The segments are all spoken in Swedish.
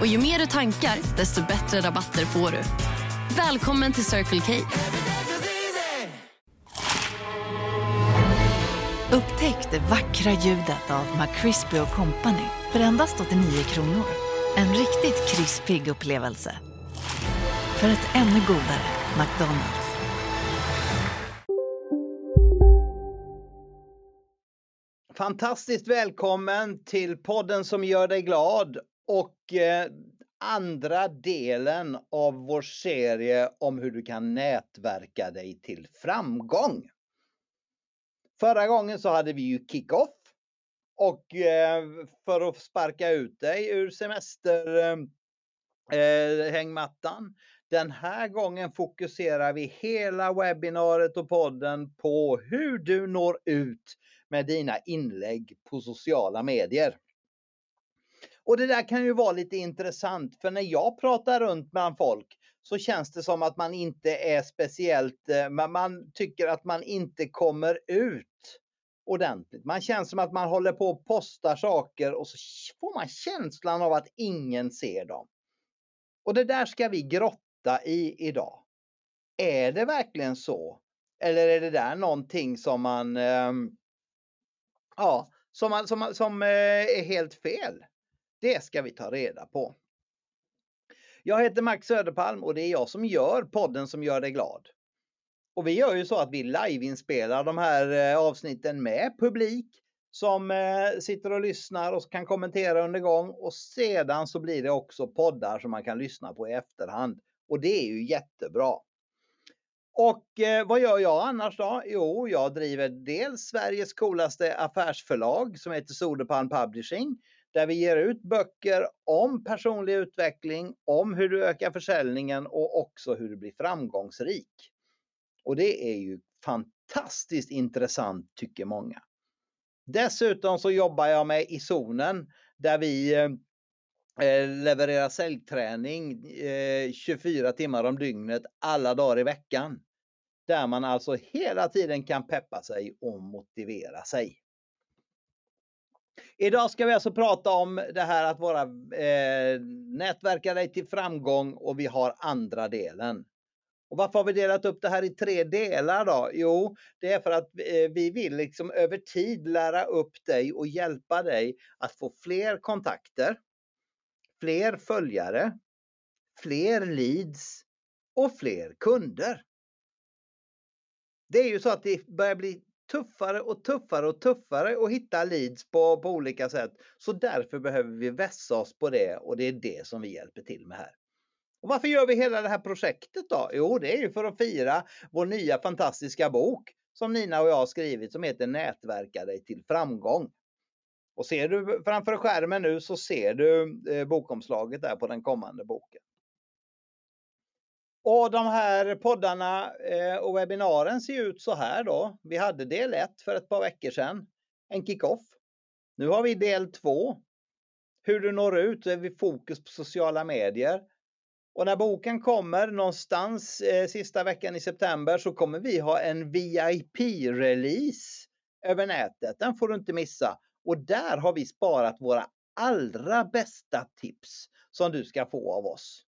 Och ju mer du tankar, desto bättre rabatter får du. Välkommen till Circle K. Upptäck det vackra ljudet av McCrispy Company för endast 89 kronor. En riktigt krispig upplevelse. För ett ännu godare McDonalds. Fantastiskt välkommen till podden som gör dig glad och eh, andra delen av vår serie om hur du kan nätverka dig till framgång. Förra gången så hade vi ju kick-off och eh, för att sparka ut dig ur semesterhängmattan. Eh, eh Den här gången fokuserar vi hela webbinariet och podden på hur du når ut med dina inlägg på sociala medier. Och det där kan ju vara lite intressant för när jag pratar runt bland folk så känns det som att man inte är speciellt, eh, man tycker att man inte kommer ut ordentligt. Man känns som att man håller på och postar saker och så får man känslan av att ingen ser dem. Och det där ska vi grotta i idag. Är det verkligen så? Eller är det där någonting som man, ehm, ja, som, som, som eh, är helt fel? Det ska vi ta reda på. Jag heter Max Söderpalm och det är jag som gör podden som gör dig glad. Och vi gör ju så att vi liveinspelar de här eh, avsnitten med publik som eh, sitter och lyssnar och kan kommentera under gång och sedan så blir det också poddar som man kan lyssna på i efterhand. Och det är ju jättebra. Och eh, vad gör jag annars då? Jo, jag driver dels Sveriges coolaste affärsförlag som heter Soderpalm Publishing där vi ger ut böcker om personlig utveckling, om hur du ökar försäljningen och också hur du blir framgångsrik. Och det är ju fantastiskt intressant tycker många. Dessutom så jobbar jag med i zonen där vi eh, levererar säljträning eh, 24 timmar om dygnet alla dagar i veckan. Där man alltså hela tiden kan peppa sig och motivera sig. Idag ska vi alltså prata om det här att vara eh, nätverka dig till framgång och vi har andra delen. Och varför har vi delat upp det här i tre delar då? Jo, det är för att eh, vi vill liksom över tid lära upp dig och hjälpa dig att få fler kontakter, fler följare, fler leads och fler kunder. Det är ju så att det börjar bli tuffare och tuffare och tuffare att hitta leads på, på olika sätt. Så därför behöver vi vässa oss på det och det är det som vi hjälper till med här. Och varför gör vi hela det här projektet då? Jo, det är ju för att fira vår nya fantastiska bok som Nina och jag har skrivit som heter Nätverka dig till framgång. Och ser du framför skärmen nu så ser du eh, bokomslaget där på den kommande boken. Och de här poddarna eh, och webbinaren ser ut så här då. Vi hade del 1 för ett par veckor sedan, en kick-off. Nu har vi del 2. Hur du når ut, då är vi fokus på sociala medier. Och när boken kommer någonstans eh, sista veckan i september så kommer vi ha en VIP-release över nätet. Den får du inte missa. Och där har vi sparat våra allra bästa tips som du ska få av oss.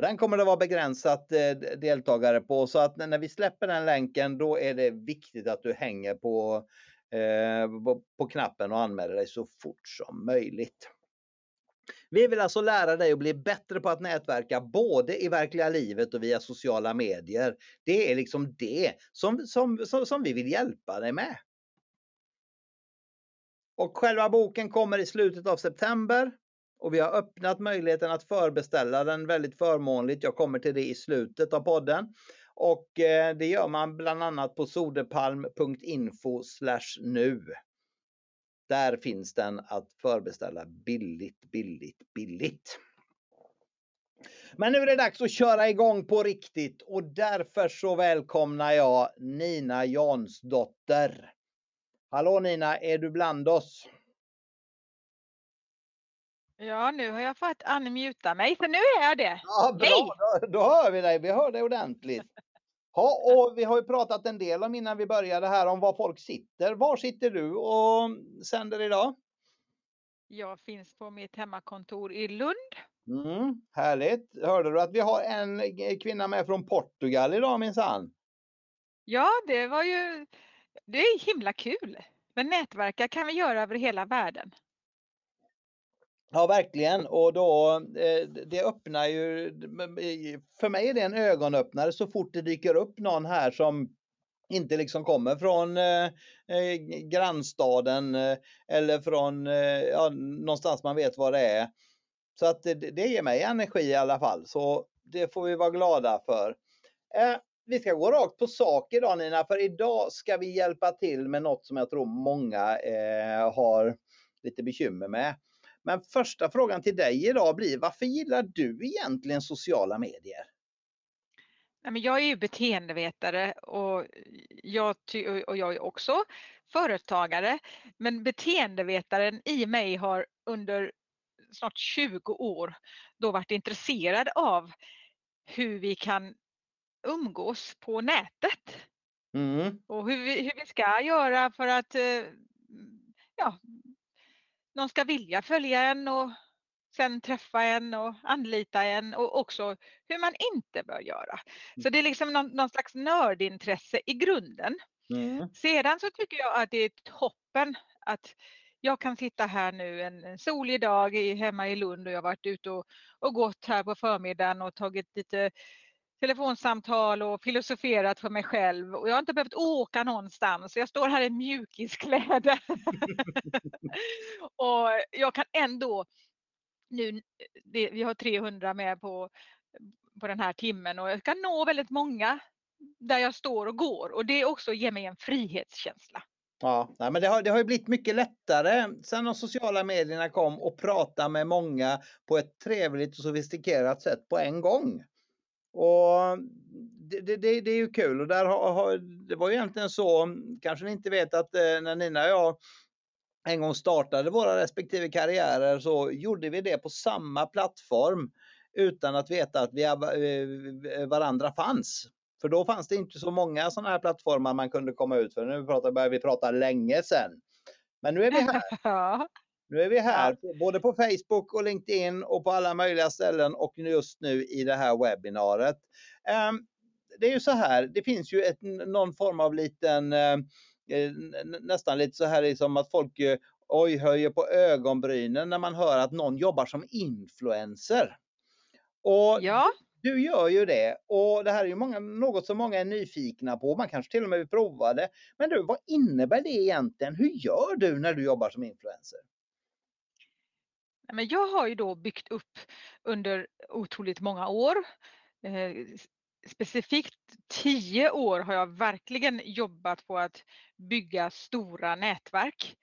Och den kommer det vara begränsat eh, deltagare på så att när vi släpper den länken då är det viktigt att du hänger eh, på, på knappen och anmäler dig så fort som möjligt. Vi vill alltså lära dig att bli bättre på att nätverka både i verkliga livet och via sociala medier. Det är liksom det som, som, som, som vi vill hjälpa dig med. Och själva boken kommer i slutet av september och vi har öppnat möjligheten att förbeställa den väldigt förmånligt. Jag kommer till det i slutet av podden. Och eh, det gör man bland annat på soderpalm.info nu. Där finns den att förbeställa billigt, billigt, billigt. Men nu är det dags att köra igång på riktigt och därför så välkomnar jag Nina Jansdotter. Hallå Nina, är du bland oss? Ja, nu har jag fått unmuta mig, så nu är jag det. Ja, bra, då, då hör vi dig. Vi hör dig ordentligt. Ja, och vi har ju pratat en del om innan vi började här om var folk sitter. Var sitter du och sänder idag? Jag finns på mitt hemmakontor i Lund. Mm, härligt. Hörde du att vi har en kvinna med från Portugal idag minsann? Ja, det var ju det är himla kul. Men nätverka kan vi göra över hela världen. Ja, verkligen. Och då, eh, det öppnar ju, för mig är det en ögonöppnare så fort det dyker upp någon här som inte liksom kommer från eh, eh grannstaden eh, eller från eh, ja, någonstans man vet vad det är. Så att det, det ger mig energi i alla fall. Så det får vi vara glada för. Eh, vi ska gå rakt på sak idag Nina, för idag ska vi hjälpa till med något som jag tror många eh, har lite bekymmer med. Men första frågan till dig idag blir, varför gillar du egentligen sociala medier? jag är ju beteendevetare och jag, och jag är också företagare. Men beteendevetaren i mig har under snart 20 år då varit intresserad av hur vi kan umgås på nätet. Mm. Och hur vi, hur vi ska göra för att eh, ja, någon ska vilja följa en och sen träffa en och anlita en och också hur man inte bör göra. Så mm. det är liksom någon, någon slags nördintresse i grunden. Mm. Sedan så tycker jag att det är toppen att jag kan sitta här nu en, solig dag i, hemma i Lund och jag har varit ute och, och gått här på förmiddagen och tagit lite telefonsamtal och filosoferat för mig själv och jag har inte behövt åka någonstans. Jag står här i mjukiskläder. och jag kan ändå nu, det, vi har 300 med på, på den här timmen och jag kan nå väldigt många där jag står och går och det också ger mig en frihetskänsla. Ja, nej, men det har, det har ju blivit mycket lättare sen de sociala medierna kom och prata med många på ett trevligt och sofistikerat sätt på en gång. Och det, det, det, är ju kul och där har, har, det var ju egentligen så, kanske ni inte vet att eh, när Nina och jag en gång startade våra respektive karriärer så gjorde vi det på samma plattform utan att veta att vi eh, varandra fanns. För då fanns det inte så många sådana här plattformar man kunde komma ut för. Nu börjar vi prata länge sedan. Men nu är vi här. Nu är vi här, både på Facebook och LinkedIn och på alla möjliga ställen och just nu i det här webbinariet. Ehm, det är ju så här, det finns ju ett, någon form av liten, eh, eh, nästan lite så här liksom att folk eh, oj, höjer på ögonbrynen när man hör att någon jobbar som influencer. Och ja. Du gör ju det och det här är ju många, något som många är nyfikna på. Man kanske till och med vill prova det. Men du, vad innebär det egentligen? Hur gör du när du jobbar som influencer? Men jag har ju då byggt upp under otroligt många år. Eh, specifikt tio år har jag verkligen jobbat på att bygga stora nätverk.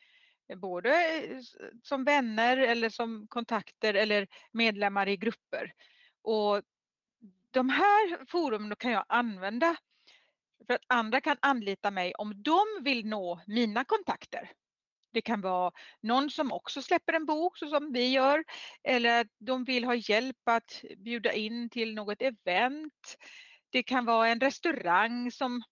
Både eh, som vänner eller som kontakter eller medlemmar i grupper. Och de här forumen kan jag använda för att andra kan anlita mig om de vill nå mina kontakter. Det kan vara någon som också släpper en bok så som vi gör eller att de vill ha hjälp att bjuda in till något event. Det kan vara en restaurang som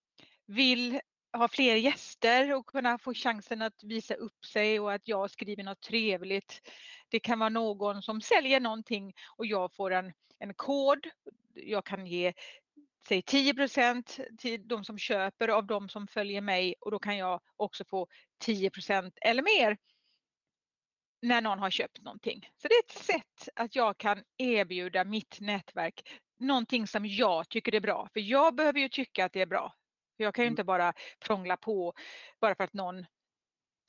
vill ha fler gäster och kunna få chansen att visa upp sig och att jag skriver något trevligt. Det kan vara någon som säljer någonting och jag får en, en kod. Jag kan ge säg 10% till de som köper av de som följer mig och då kan jag också få 10% eller mer när någon har köpt någonting. Så det är ett sätt att jag kan erbjuda mitt nätverk någonting som jag tycker är bra. För jag behöver ju tycka att det är bra. Jag kan ju mm. inte bara prångla på bara för att någon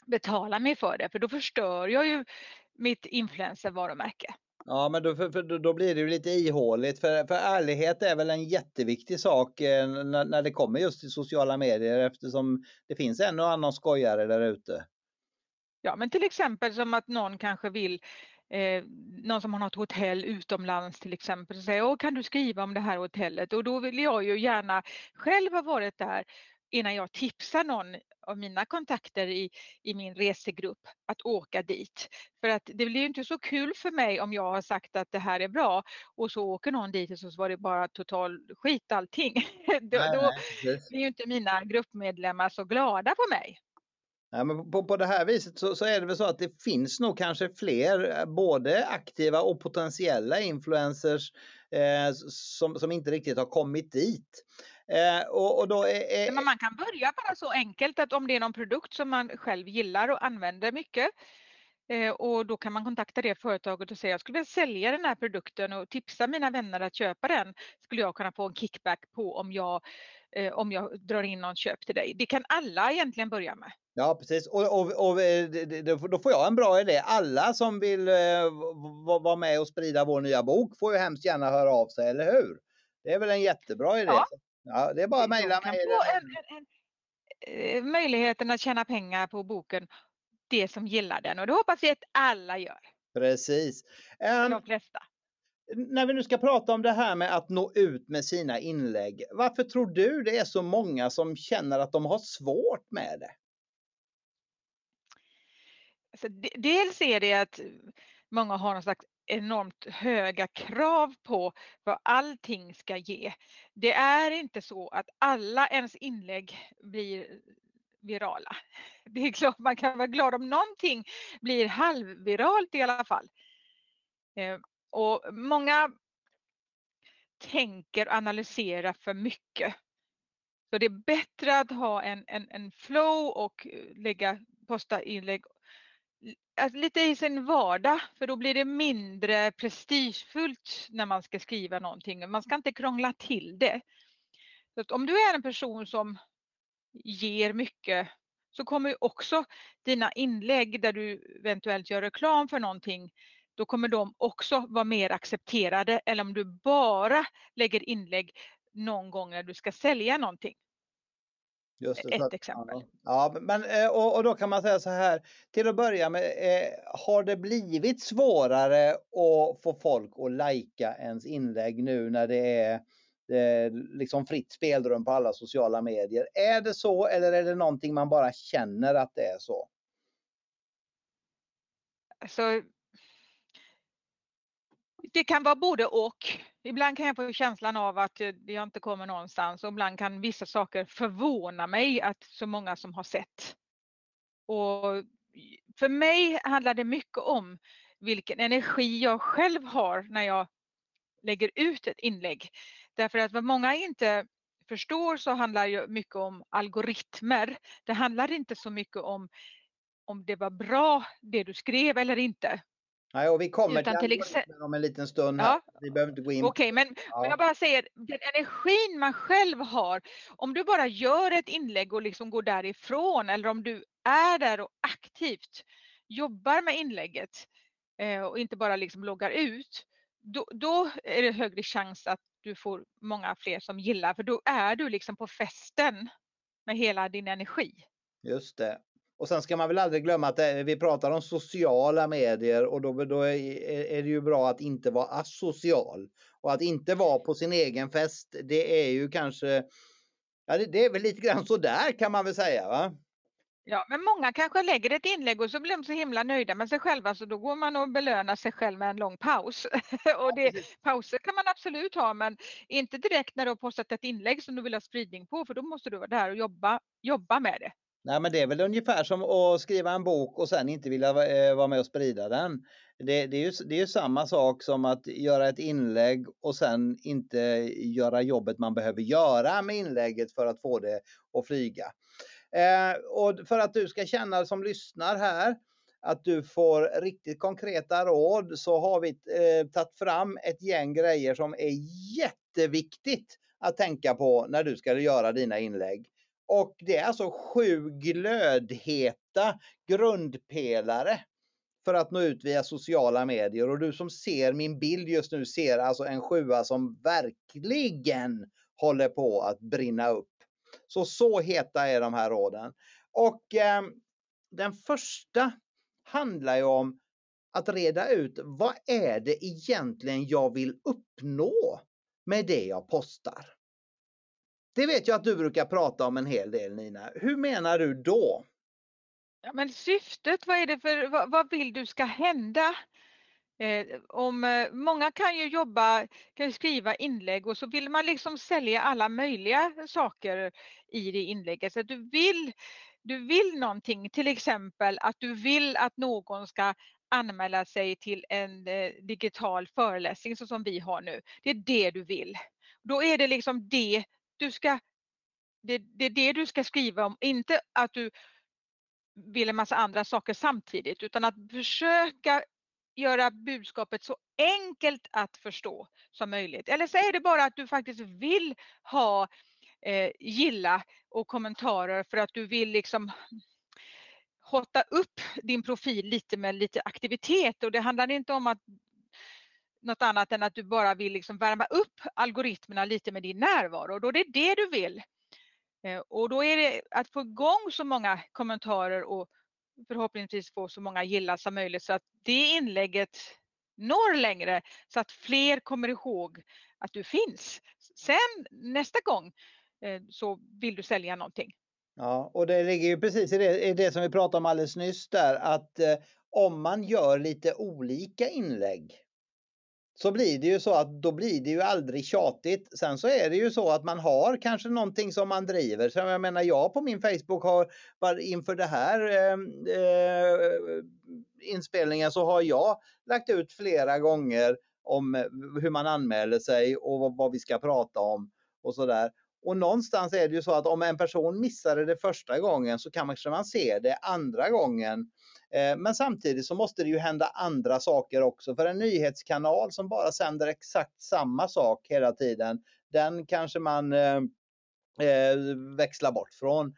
betalar mig för det, för då förstör jag ju mitt influencervarumärke. Ja, men då, för, för, då blir det ju lite ihåligt. För, för ärlighet är väl en jätteviktig sak eh, när, när det kommer just till sociala medier eftersom det finns en och annan skojare där ute. Ja, men till exempel som att någon kanske vill eh, någon som har något hotell utomlands till exempel och säger Åh, kan du skriva om det här hotellet? Och då vill jag ju gärna själv ha varit där innan jag tipsar någon av mina kontakter i, i min resegrupp att åka dit. För att det blir inte så kul för mig om jag har sagt att det här är bra och så åker någon dit och så var det bara total skit allting. då, nej, då blir ju inte mina gruppmedlemmar så glada på mig. Ja, men på, på det här viset så, så, är det väl så att det finns nog kanske fler eh, både aktiva och potentiella influencers eh, som, som inte riktigt har kommit dit. Eh, och, och, då är, är... Men man kan börja bara så enkelt att om det är någon produkt som man själv gillar och använder mycket eh, och då kan man kontakta det företaget och säga jag skulle vilja sälja den här produkten och tipsa mina vänner att köpa den. Skulle jag kunna få en kickback på om jag, eh, om jag drar in någon köp till dig. Det kan alla egentligen börja med. Ja precis och, och, och eh, då får jag en bra idé. Alla som vill eh, vara med och sprida vår nya bok får ju hemskt gärna höra av sig, eller hur? Det är väl en jättebra idé. Ja. Ja, det är bara att mejla mig. Eh, möjligheten att tjäna pengar på boken, det som gillar den och det hoppas vi att alla gör. Precis. Um, De flesta. När vi nu ska prata om det här med att nå ut med sina inlägg, varför tror du det är så många som känner att de har svårt med det? Alltså, dels är det att många har någon slags enormt höga krav på vad allting ska ge. Det är inte så att alla ens inlägg blir virala. Det är klart man kan vara glad om någonting blir halvviralt i alla fall. Eh, och många tänker och analyserar för mycket. Så det är bättre att ha en, en, en flow och eh, lägga, posta inlägg lite i sin vardag för då blir det mindre prestigefullt när man ska skriva någonting. Man ska inte krångla till det. Så om du är en person som ger mycket så kommer också dina inlägg där du eventuellt gör reklam för någonting då kommer de också vara mer accepterade än om du bara lägger inlägg någon gång när du ska sälja någonting. Just det, Ett att, exempel. Ja, men, eh, och, och, då kan man säga så här, till att börja med, eh, har det blivit svårare att få folk att lajka ens inlägg nu när det är eh, liksom fritt spelrum på alla sociala medier? Är det så eller är det någonting man bara känner att det är så? Alltså, det kan vara både och. Ibland kan jag få känslan av att eh, jag inte kommer någonstans och ibland kan vissa saker förvåna mig att så många som har sett. Och för mig handlar det mycket om vilken energi jag själv har när jag lägger ut ett inlägg. Därför att vad många inte förstår så handlar det mycket om algoritmer. Det handlar inte så mycket om om det var bra det du skrev eller inte. Nej, och vi kommer Utan till exempel om en liten stund. Ja. Vi behöver inte gå in. Okej, okay, men, ja. men jag bara säger den energin man själv har. Om du bara gör ett inlägg och liksom går därifrån eller om du är där och aktivt jobbar med inlägget eh, och inte bara liksom loggar ut. Då, då, är det högre chans att du får många fler som gillar för då är du liksom på festen med hela din energi. Just det. Och sen ska man väl aldrig glömma att vi pratar om sociala medier och då, då är, är det ju bra att inte vara asocial. Och att inte vara på sin egen fest, det är ju kanske, ja det, det är väl lite grann sådär kan man väl säga va? Ja, men många kanske lägger ett inlägg och så blir de så himla nöjda med sig själva så då går man och belönar sig själv med en lång paus. och det, pauser kan man absolut ha men inte direkt när du har postat ett inlägg som du vill ha spridning på för då måste du vara där och jobba, jobba med det. Nej, men det är väl ungefär som att skriva en bok och sen inte vilja eh, vara med och sprida den. Det, det, är ju, det är ju samma sak som att göra ett inlägg och sen inte göra jobbet man behöver göra med inlägget för att få det att flyga. Eh, och för att du ska känna som lyssnar här att du får riktigt konkreta råd så har vi eh, tagit fram ett gäng grejer som är jätteviktigt att tänka på när du ska göra dina inlägg. Och det är alltså sju glödheta grundpelare för att nå ut via sociala medier. Och du som ser min bild just nu ser alltså en sjua som verkligen håller på att brinna upp. Så så heta är de här råden. Och eh, den första handlar ju om att reda ut vad är det egentligen jag vill uppnå med det jag postar. Det vet jag att du brukar prata om en hel del Nina. Hur menar du då? Ja, men syftet, vad är det för, vad, vad vill du ska hända? Eh, om, eh, många kan ju jobba, kan skriva inlägg och så vill man liksom sälja alla möjliga saker i det inlägget. Så du vill, du vill någonting, till exempel att du vill att någon ska anmäla sig till en eh, digital föreläsning så som vi har nu. Det är det du vill. Då är det liksom det du ska det, det är det du ska skriva om, inte att du vill en massa andra saker samtidigt utan att försöka göra budskapet så enkelt att förstå som möjligt. Eller så är det bara att du faktiskt vill ha eh, gilla och kommentarer för att du vill liksom hotta upp din profil lite med lite aktivitet och det handlar inte om att något annat än att du bara vill liksom värma upp algoritmerna lite med din närvaro och då är det det du vill. Eh, och då är det att få igång så många kommentarer och förhoppningsvis få så många gillar som möjligt så att det inlägget når längre så att fler kommer ihåg att du finns. Sen nästa gång eh, så vill du sälja någonting. Ja, och det ligger ju precis i det, i det som vi pratade om alldeles nyss där att eh, om man gör lite olika inlägg så blir det ju så att då blir det ju aldrig tjatigt. Sen så är det ju så att man har kanske någonting som man driver. Så jag menar jag på min Facebook har inför det här eh, eh, inspelningen så har jag lagt ut flera gånger om eh, hur man anmäler sig och vad, vad vi ska prata om och sådär. Och någonstans är det ju så att om en person missade det första gången så kanske man ser det andra gången. Eh, men samtidigt så måste det ju hända andra saker också. För en nyhetskanal som bara sänder exakt samma sak hela tiden, den kanske man eh, eh, växlar bort från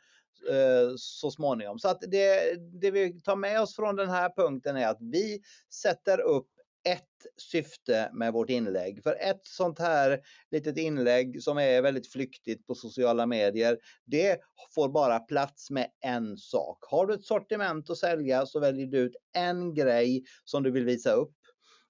så småningom. Så att det, det vi tar med oss från den här punkten är att vi sätter upp ett syfte med vårt inlägg. För ett sånt här litet inlägg som är väldigt flyktigt på sociala medier, det får bara plats med en sak. Har du ett sortiment att sälja så väljer du ut en grej som du vill visa upp.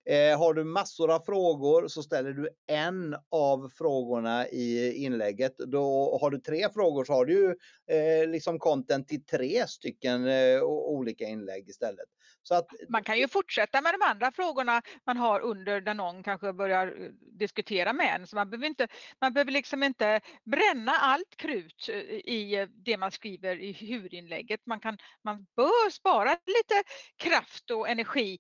Eh, har du massor av frågor så ställer du en av frågorna i inlägget. Då har du tre frågor så har du ju eh, liksom content till tre stycken eh, olika inlägg istället. Så att, eh, man kan ju fortsätta med de andra frågorna man har under där någon kanske börjar eh, diskutera med en. Så man behöver, inte, man behöver liksom inte bränna allt krut eh, i det man skriver i huvudinlägget. Man, kan, man bör spara lite kraft och energi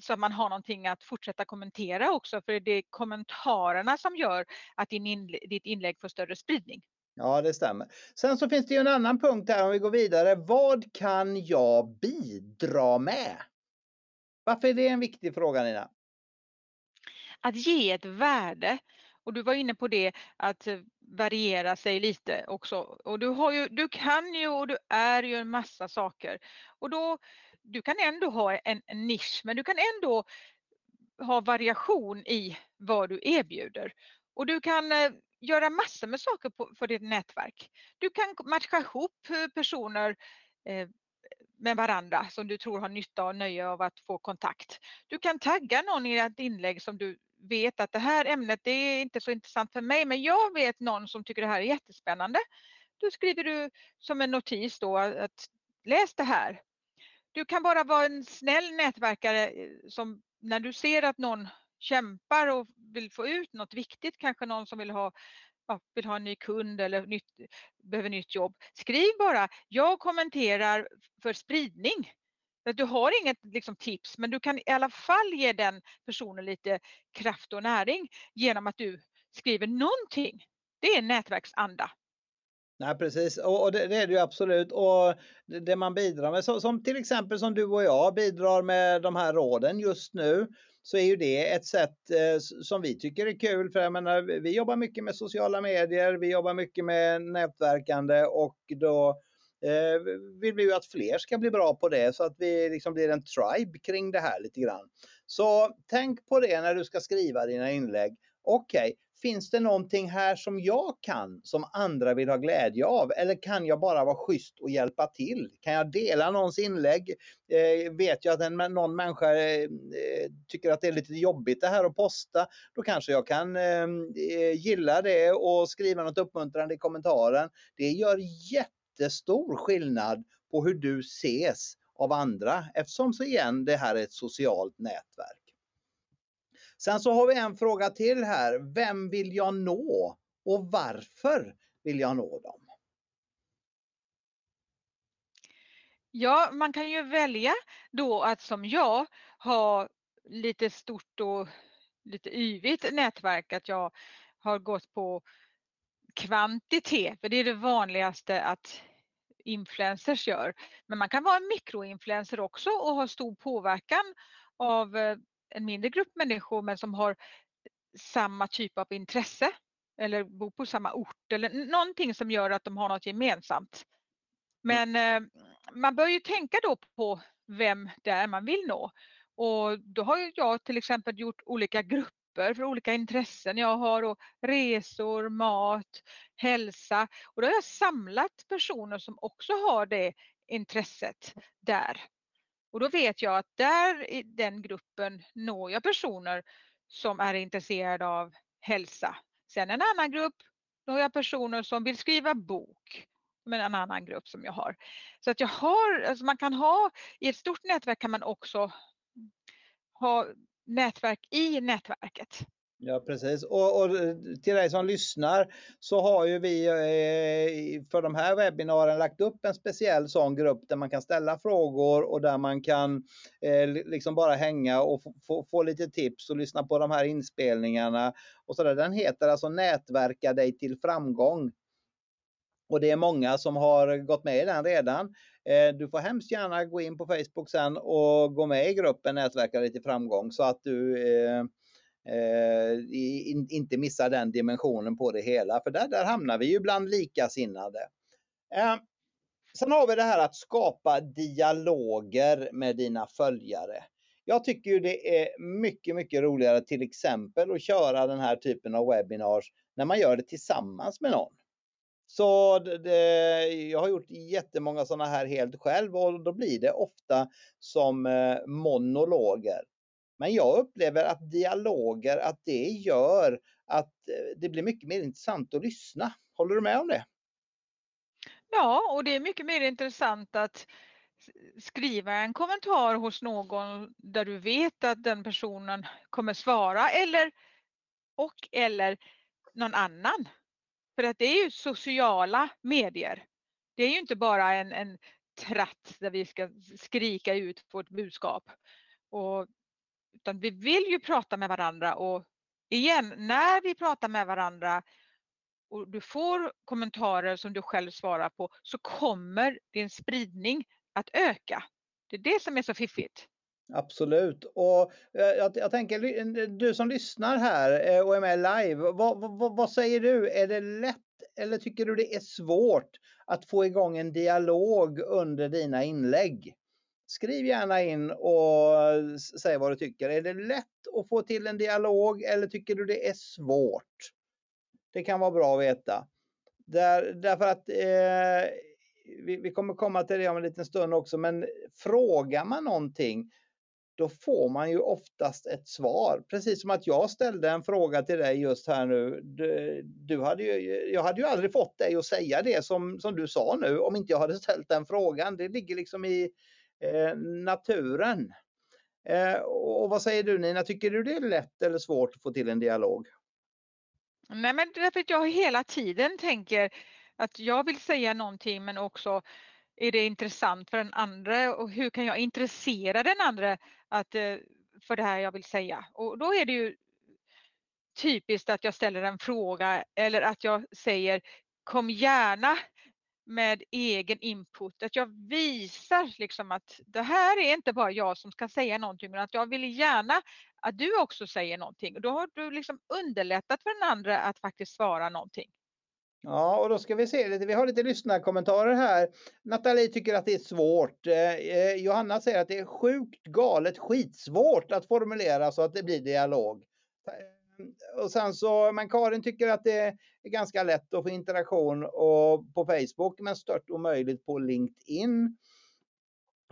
så att man har någonting att fortsätta kommentera också för det är kommentarerna som gör att din inlä ditt inlägg får större spridning. Ja, det stämmer. Sen så finns det ju en annan punkt här om vi går vidare. Vad kan jag bidra med? Varför är det en viktig fråga Nina? Att ge ett värde. Och du var inne på det att variera sig lite också. Och du, har ju, du kan ju och du är ju en massa saker. Och då, du kan ändå ha en, en nisch men du kan ändå ha variation i vad du erbjuder. Och du kan eh, göra massor med saker på, för ditt nätverk. Du kan matcha ihop eh, personer eh, med varandra som du tror har nytta och nöje av att få kontakt. Du kan tagga någon i ett inlägg som du vet att det här ämnet det är inte så intressant för mig men jag vet någon som tycker det här är jättespännande. Då skriver du som en notis då att läs det här. Du kan bara vara en snäll nätverkare eh, som när du ser att någon kämpar och vill få ut något viktigt, kanske någon som vill ha ja, vill ha en ny kund eller nytt, behöver nytt jobb. Skriv bara, jag kommenterar för spridning. Du har inget liksom, tips men du kan i alla fall ge den personen lite kraft och näring genom att du skriver någonting. Det är nätverksanda. Nej precis och, och det, det, är det ju absolut och det, det man bidrar med så, som till exempel som du och jag bidrar med de här råden just nu så är ju det ett sätt eh, som vi tycker är kul. För jag menar, vi jobbar mycket med sociala medier, vi jobbar mycket med nätverkande och då eh, vill vi ju att fler ska bli bra på det så att vi liksom blir en tribe kring det här lite grann. Så tänk på det när du ska skriva dina inlägg. Okej, okay, finns det någonting här som jag kan som andra vill ha glädje av? Eller kan jag bara vara schysst och hjälpa till? Kan jag dela någons inlägg? Eh, vet jag att en, någon människa eh, eh, tycker att det är lite jobbigt det här att posta, då kanske jag kan eh, eh gilla det och skriva något uppmuntrande i kommentaren. Det gör jättestor skillnad på hur du ses av andra eftersom så igen det här är ett socialt nätverk. Sen så har vi en fråga till här. Vem vill jag nå och varför vill jag nå dem? Ja, man kan ju välja då att som jag ha lite stort och lite yvigt nätverk, att jag har gått på kvantitet, för det är det vanligaste att influencers gör. Men man kan vara en mikroinfluencer också och ha stor påverkan av eh, en mindre grupp människor men som har samma typ av intresse eller bor på samma ort eller någonting som gör att de har något gemensamt. Men eh, man bör ju tänka då på vem det är man vill nå. Och då har jag till exempel gjort olika grupper för olika intressen. Jag har då resor, mat, hälsa och då har jag samlat personer som också har det intresset där. Och då vet jag att där i den gruppen når jag personer som är intresserade av hälsa. Sen en annan grupp når jag personer som vill skriva bok men en annan grupp som jag har. Så att jag har, alltså man kan ha, i ett stort nätverk kan man också ha nätverk i nätverket. Ja precis och, och, eh, till dig som lyssnar så har ju vi eh, för de här webbinarierna lagt upp en speciell sån grupp där man kan ställa frågor och där man kan eh, liksom bara hänga och få, få lite tips och lyssna på de här inspelningarna. Och så där. Den heter alltså Nätverka dig till framgång. Och det är många som har gått med i den redan. Du får hemskt gärna gå in på Facebook sen och gå med i gruppen Nätverka dig till framgång så att du eh, inte missa den dimensionen på det hela. För där, där hamnar vi ju bland likasinnade. Eh, sen har vi det här att skapa dialoger med dina följare. Jag tycker ju det är mycket, mycket roligare till exempel att köra den här typen av webinars när man gör det tillsammans med någon. Så det, jag har gjort jättemånga sådana här helt själv och då blir det ofta som eh, monologer. Men jag upplever att dialoger, att det gör att eh, det blir mycket mer intressant att lyssna. Håller du med om det? Ja, och det är mycket mer intressant att skriva en kommentar hos någon där du vet att den personen kommer svara eller och eller någon annan. För att det är ju sociala medier. Det är ju inte bara en, en tratt där vi ska skrika ut vårt budskap. Och utan vi vill ju prata med varandra och igen, när vi pratar med varandra och du får kommentarer som du själv svarar på så kommer din spridning att öka. Det är det som är så fiffigt. Absolut. Och eh, jag, jag, tänker, eh, du som lyssnar här eh, och är med live, vad, vad, vad, säger du? Är det lätt eller tycker du det är svårt att få igång en dialog under dina inlägg? Skriv gärna in och säg vad du tycker. Är det lätt att få till en dialog eller tycker du det är svårt? Det kan vara bra att veta. Där, därför att eh, vi, vi, kommer komma till det om en liten stund också, men frågar man någonting då får man ju oftast ett svar. Precis som att jag ställde en fråga till dig just här nu. Du, du hade ju, jag hade ju aldrig fått dig att säga det som, som du sa nu om inte jag hade ställt den frågan. Det ligger liksom i, Eh, naturen. Eh, och vad säger du Nina, tycker du det är lätt eller svårt att få till en dialog? Nej men därför att jag hela tiden tänker att jag vill säga någonting men också är det intressant för den andra och hur kan jag intressera den andra att, eh, för det här jag vill säga. Och då är det ju typiskt att jag ställer en fråga eller att jag säger kom gärna med egen input. Att jag visar liksom att det här är inte bara jag som ska säga någonting men att jag vill gärna att du också säger någonting. Och då har du liksom underlättat för den andra att faktiskt svara någonting. Ja, och då ska vi se lite. Vi har lite lyssnarkommentarer här. Nathalie tycker att det är svårt. Eh, eh, Johanna säger att det är sjukt galet skitsvårt att formulera så att det blir dialog och sen så, men Karin tycker att det är ganska lätt att få interaktion och på Facebook men stört omöjligt på LinkedIn.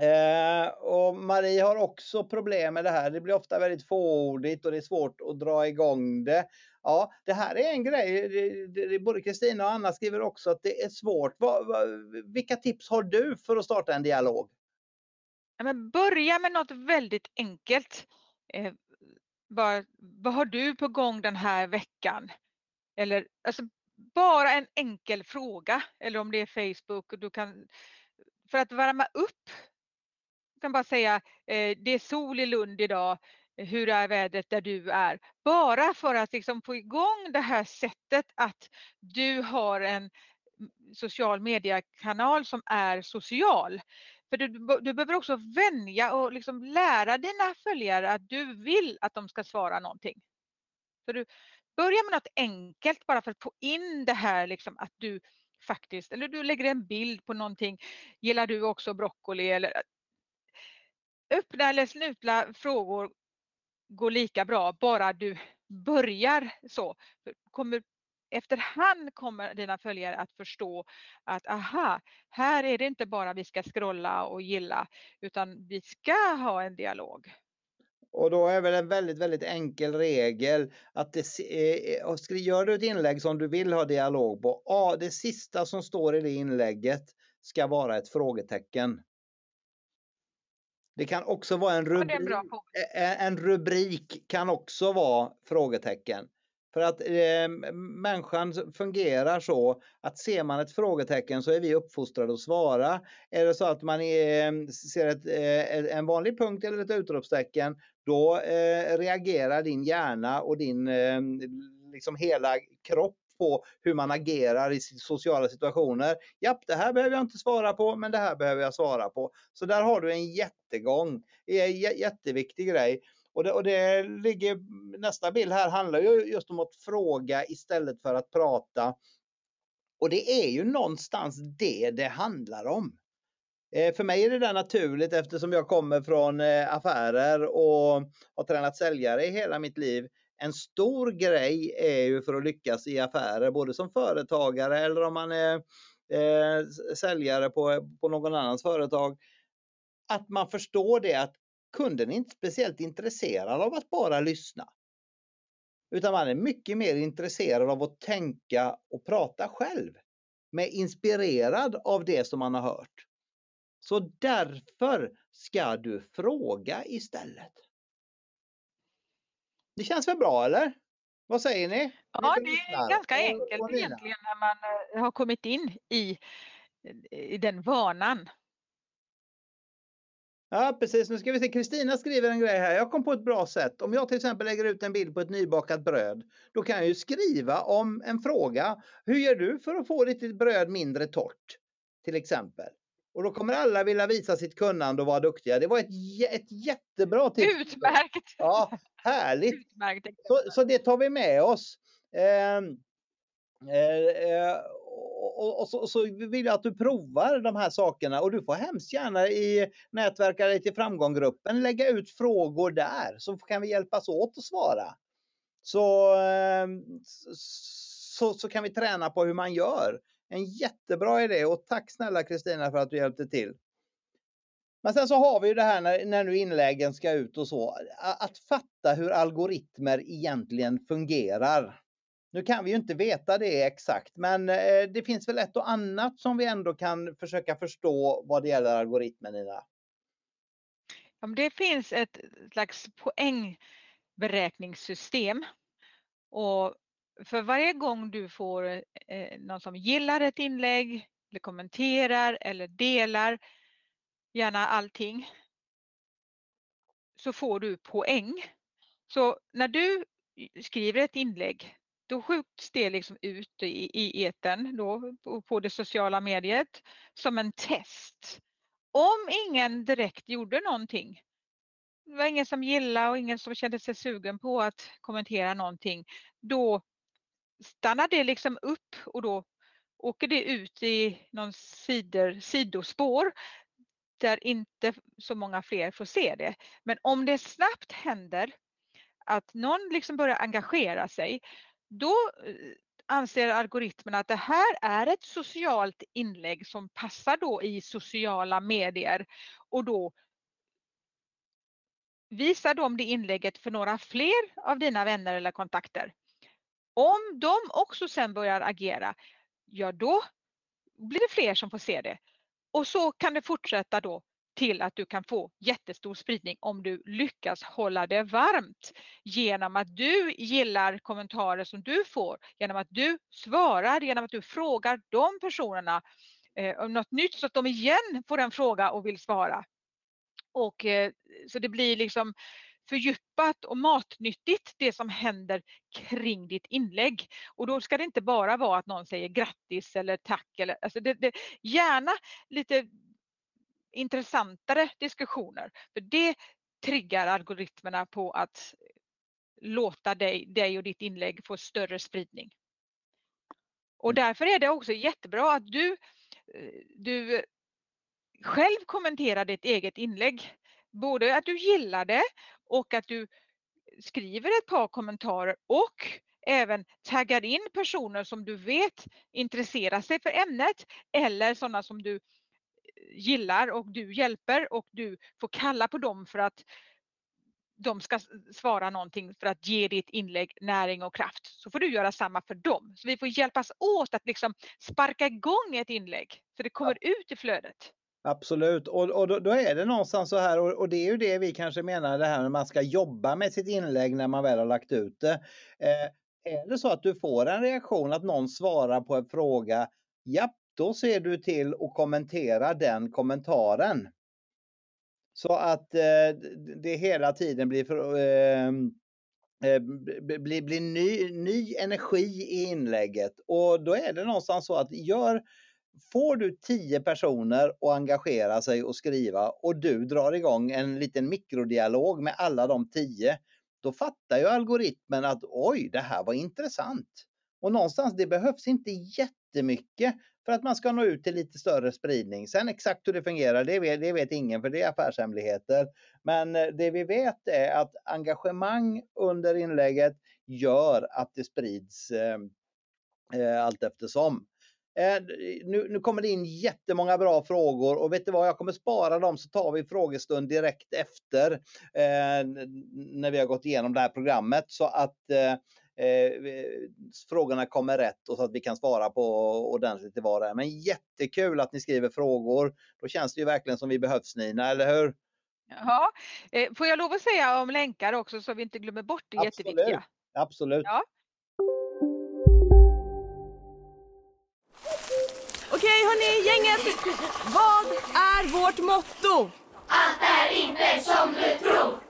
Eh, och Marie har också problem med det här. Det blir ofta väldigt fåordigt och det är svårt att dra igång det. Ja, det här är en grej. Det, det, både Kristina och Anna skriver också att det är svårt. Va, va, vilka tips har du för att starta en dialog? Ja, men börja med något väldigt enkelt. Eh, vad, vad har du på gång den här veckan? Eller alltså, bara en enkel fråga eller om det är Facebook. Och du kan, för att värma upp Du kan bara säga eh, det är sol i Lund idag. Hur är vädret där du är? Bara för att liksom få igång det här sättet att du har en social mediekanal som är social. För du, du behöver också vänja och liksom lära dina följare att du vill att de ska svara någonting. Så du börjar med något enkelt bara för att få in det här liksom att du faktiskt, eller du lägger en bild på någonting. Gillar du också broccoli? Eller, öppna eller slutna frågor går lika bra, bara du börjar så. Kommer, efterhand kommer dina följare att förstå att aha, här är det inte bara vi ska scrolla och gilla, utan vi ska ha en dialog. Och då är väl en väldigt, väldigt enkel regel att det, eh, gör du ett inlägg som du vill ha dialog på, ja, det sista som står i det inlägget ska vara ett frågetecken. Det kan också vara en rubrik. Ja, en, en, rubrik kan också vara frågetecken. För att eh, människan fungerar så att ser man ett frågetecken så är vi uppfostrade att svara. Är det så att man ehm, är, ser ett, eh, en vanlig punkt eller ett utropstecken då eh, reagerar din hjärna och din eh, liksom hela kropp på hur man agerar i sociala situationer. Japp, det här behöver jag inte svara på, men det här behöver jag svara på. Så där har du en jättegång, en jätteviktig grej. Och det, och det ligger, nästa bild här handlar ju just om att fråga istället för att prata. Och det är ju någonstans det det handlar om. Eh, för mig är det där naturligt eftersom jag kommer från eh, affärer och har tränat säljare i hela mitt liv en stor grej är ju för att lyckas i affärer, både som företagare eller om man är eh, säljare på, på någon annans företag. Att man förstår det att kunden är inte speciellt intresserad av att bara lyssna. Utan man är mycket mer intresserad av att tänka och prata själv. Med inspirerad av det som man har hört. Så därför ska du fråga istället. Det känns väl bra eller? Vad säger ni? Ja, det är ganska enkelt egentligen när man eh, har kommit in i, i den vanan. Ja precis, nu ska vi se. Kristina skriver en grej här. Jag kom på ett bra sätt. Om jag till exempel lägger ut en bild på ett nybakat bröd. Då kan jag ju skriva om en fråga. Hur gör du för att få ditt bröd mindre torrt? Till exempel. Och då kommer alla vilja visa sitt kunnande och vara duktiga. Det var ett, ett jättebra tips. Utmärkt! Ja, härligt! Utmärkt. Så, så det tar vi med oss. Eh, eh, och, och, så, så, vill jag att du provar de här sakerna och du får hemskt gärna i Nätverka dig till framgånggruppen lägga ut frågor där så kan vi hjälpas åt att svara. Så, ehm, så, så kan vi träna på hur man gör. En jättebra idé och tack snälla Kristina för att du hjälpte till. Men sen så har vi ju det här när, när nu inläggen ska ut och så. Att fatta hur algoritmer egentligen fungerar. Nu kan vi ju inte veta det exakt, men eh, det finns väl ett och annat som vi ändå kan försöka förstå vad det gäller algoritmen Nina? Det finns ett slags poängberäkningssystem och för varje gång du får eh, någon som gillar ett inlägg, eller kommenterar eller delar, gärna allting, så får du poäng. Så när du skriver ett inlägg, då skjuts det liksom ut i, i eten då, på det sociala mediet som en test. Om ingen direkt gjorde någonting, det var ingen som gillade och ingen som kände sig sugen på att kommentera någonting, då stannar det liksom upp och då åker det ut i någon sidor, sidospår där inte så många fler får se det. Men om det snabbt händer att någon liksom börjar engagera sig, då eh, anser algoritmen att det här är ett socialt inlägg som passar då i sociala medier och då visar de det inlägget för några fler av dina vänner eller kontakter. Om de också sen börjar agera, ja då blir det fler som får se det. Och så kan det fortsätta då till att du kan få jättestor spridning om du lyckas hålla det varmt genom att du gillar kommentarer som du får, genom att du svarar, genom att du frågar de personerna eh, om något nytt så att de igen får en fråga och vill svara. Och, eh, så det blir liksom fördjupat och matnyttigt det som händer kring ditt inlägg. Och då ska det inte bara vara att någon säger grattis eller tack. Eller, alltså det, det, gärna lite intressantare diskussioner. För det triggar algoritmerna på att låta dig, dig och ditt inlägg få större spridning. Och mm. därför är det också jättebra att du, eh, du själv kommenterar ditt eget inlägg. Både att du gillar det och att du skriver ett par kommentarer och även taggar in personer som du vet intresserar sig för ämnet eller sådana som du gillar och du hjälper och du får kalla på dem för att de ska svara någonting för att ge ditt inlägg näring och kraft. Så får du göra samma för dem. Så vi får hjälpas åt att liksom sparka igång ett inlägg så det kommer ja. ut i flödet. Absolut, och, och då, då, är det någonstans så här och, och, det är ju det vi kanske menar det här när man ska jobba med sitt inlägg när man väl har lagt ut det. Eh, är det så att du får en reaktion att någon svarar på en fråga, japp, då ser du till att kommentera den kommentaren. Så att eh, det hela tiden blir, för, ehm, eh, eh blir, blir ny, ny energi i inlägget. Och då är det någonstans så att gör, får du tio personer att engagera sig och skriva och du drar igång en liten mikrodialog med alla de tio, då fattar ju algoritmen att oj, det här var intressant. Och någonstans, det behövs inte jättemycket för att man ska nå ut till lite större spridning. Sen exakt hur det fungerar, det vet, det vet ingen för det är affärshemligheter. Men eh, det vi vet är att engagemang under inlägget gör att det sprids eh, eh allt eftersom. Eh, nu, nu kommer det in jättemånga bra frågor och vet du vad, jag kommer spara dem så tar vi frågestund direkt efter eh, när vi har gått igenom det här programmet så att eh, frågorna kommer rätt och så att vi kan svara på ordentligt i var Men jättekul att ni skriver frågor. Då känns det ju verkligen som vi behövs Nina, eller hur? Ja, eh, får jag lov att säga om länkar också så vi inte glömmer bort det Absolut. jätteviktiga? Absolut. Ja. Okej hörni, gänget! Vad är vårt motto? Allt är inte som du tror!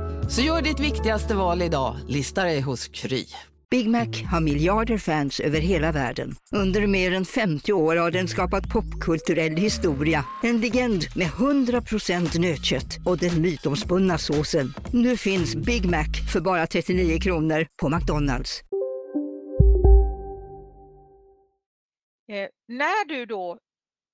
Så gör ditt viktigaste val idag, lista dig hos Kry. Big Mac har miljarder fans över hela världen. Under mer än 50 år har den skapat popkulturell historia. En legend med 100% nötkött och den mytomspunna såsen. Nu finns Big Mac för bara 39 kronor på McDonalds. Eh, när du då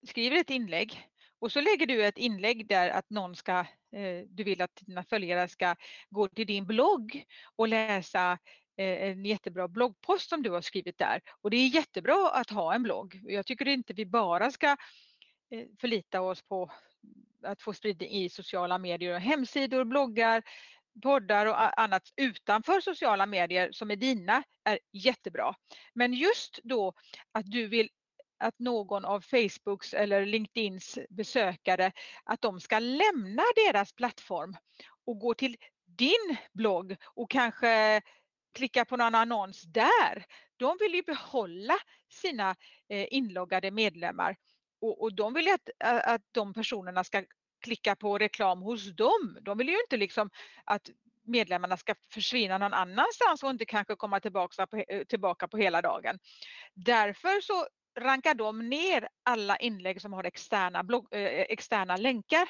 skriver ett inlägg och så lägger du ett inlägg där att någon ska, eh, du vill att dina följare ska gå till din blogg och läsa eh, en jättebra bloggpost som du har skrivit där. Och det är jättebra att ha en blogg. Jag tycker inte vi bara ska eh, förlita oss på att få spridning i sociala medier och hemsidor, bloggar, poddar och annat utanför sociala medier som är dina är jättebra. Men just då att du vill att någon av Facebooks eller LinkedIns besökare att de ska lämna deras plattform och gå till din blogg och kanske klicka på någon annons där. De vill ju behålla sina eh, inloggade medlemmar och, och de vill ju att, att de personerna ska klicka på reklam hos dem. De vill ju inte liksom att medlemmarna ska försvinna någon annanstans och inte kanske komma tillbaka på, eh, tillbaka på hela dagen. Därför så rankar de ner alla inlägg som har externa, blogg, eh, externa länkar.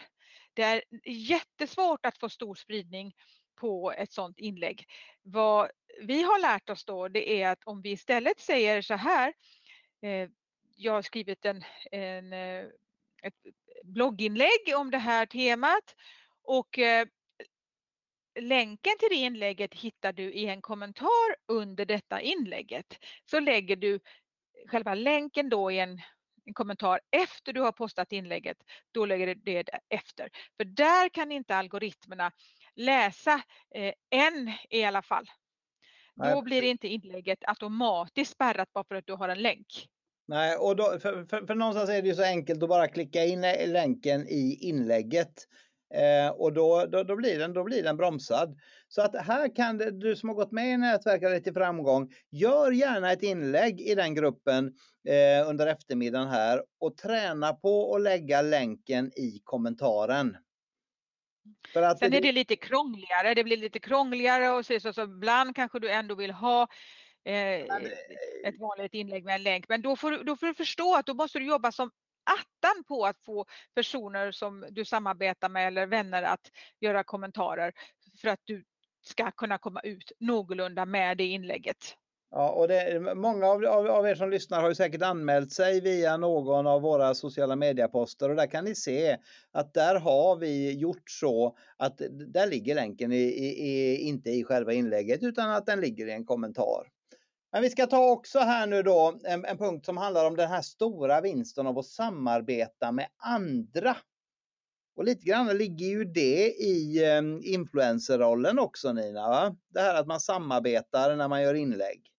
Det är jättesvårt att få stor spridning på ett sådant inlägg. Vad vi har lärt oss då det är att om vi istället säger så här, eh, jag har skrivit en, en, eh, ett blogginlägg om det här temat och eh, länken till det inlägget hittar du i en kommentar under detta inlägget. Så lägger du själva länken då i en, en kommentar efter du har postat inlägget, då lägger du det efter. För där kan inte algoritmerna läsa eh, än i alla fall. Nej. Då blir inte inlägget automatiskt spärrat bara för att du har en länk. Nej, och då, för, för, för någonstans är det ju så enkelt att bara klicka in länken i inlägget. Eh, och då, då, då, blir den, då blir den bromsad. Så att här kan det, du som har gått med i nätverket till framgång, gör gärna ett inlägg i den gruppen eh, under eftermiddagen här och träna på att lägga länken i kommentaren. För att Sen är det lite krångligare, det blir lite krångligare och så, så, så ibland kanske du ändå vill ha eh, ett vanligt inlägg med en länk. Men då får, då får du förstå att då måste du jobba som attan på att få personer som du samarbetar med eller vänner att göra kommentarer för att du ska kunna komma ut någorlunda med det inlägget. Ja, och det, många av, av, av, er som lyssnar har ju säkert anmält sig via någon av våra sociala medieposter och där kan ni se att där har vi gjort så att där ligger länken i, i, i, inte i själva inlägget utan att den ligger i en kommentar. Men vi ska ta också här nu då en, en punkt som handlar om den här stora vinsten av att samarbeta med andra. Och lite grann ligger ju det i eh, influencerrollen också Nina. Va? Det här att man samarbetar när man gör inlägg.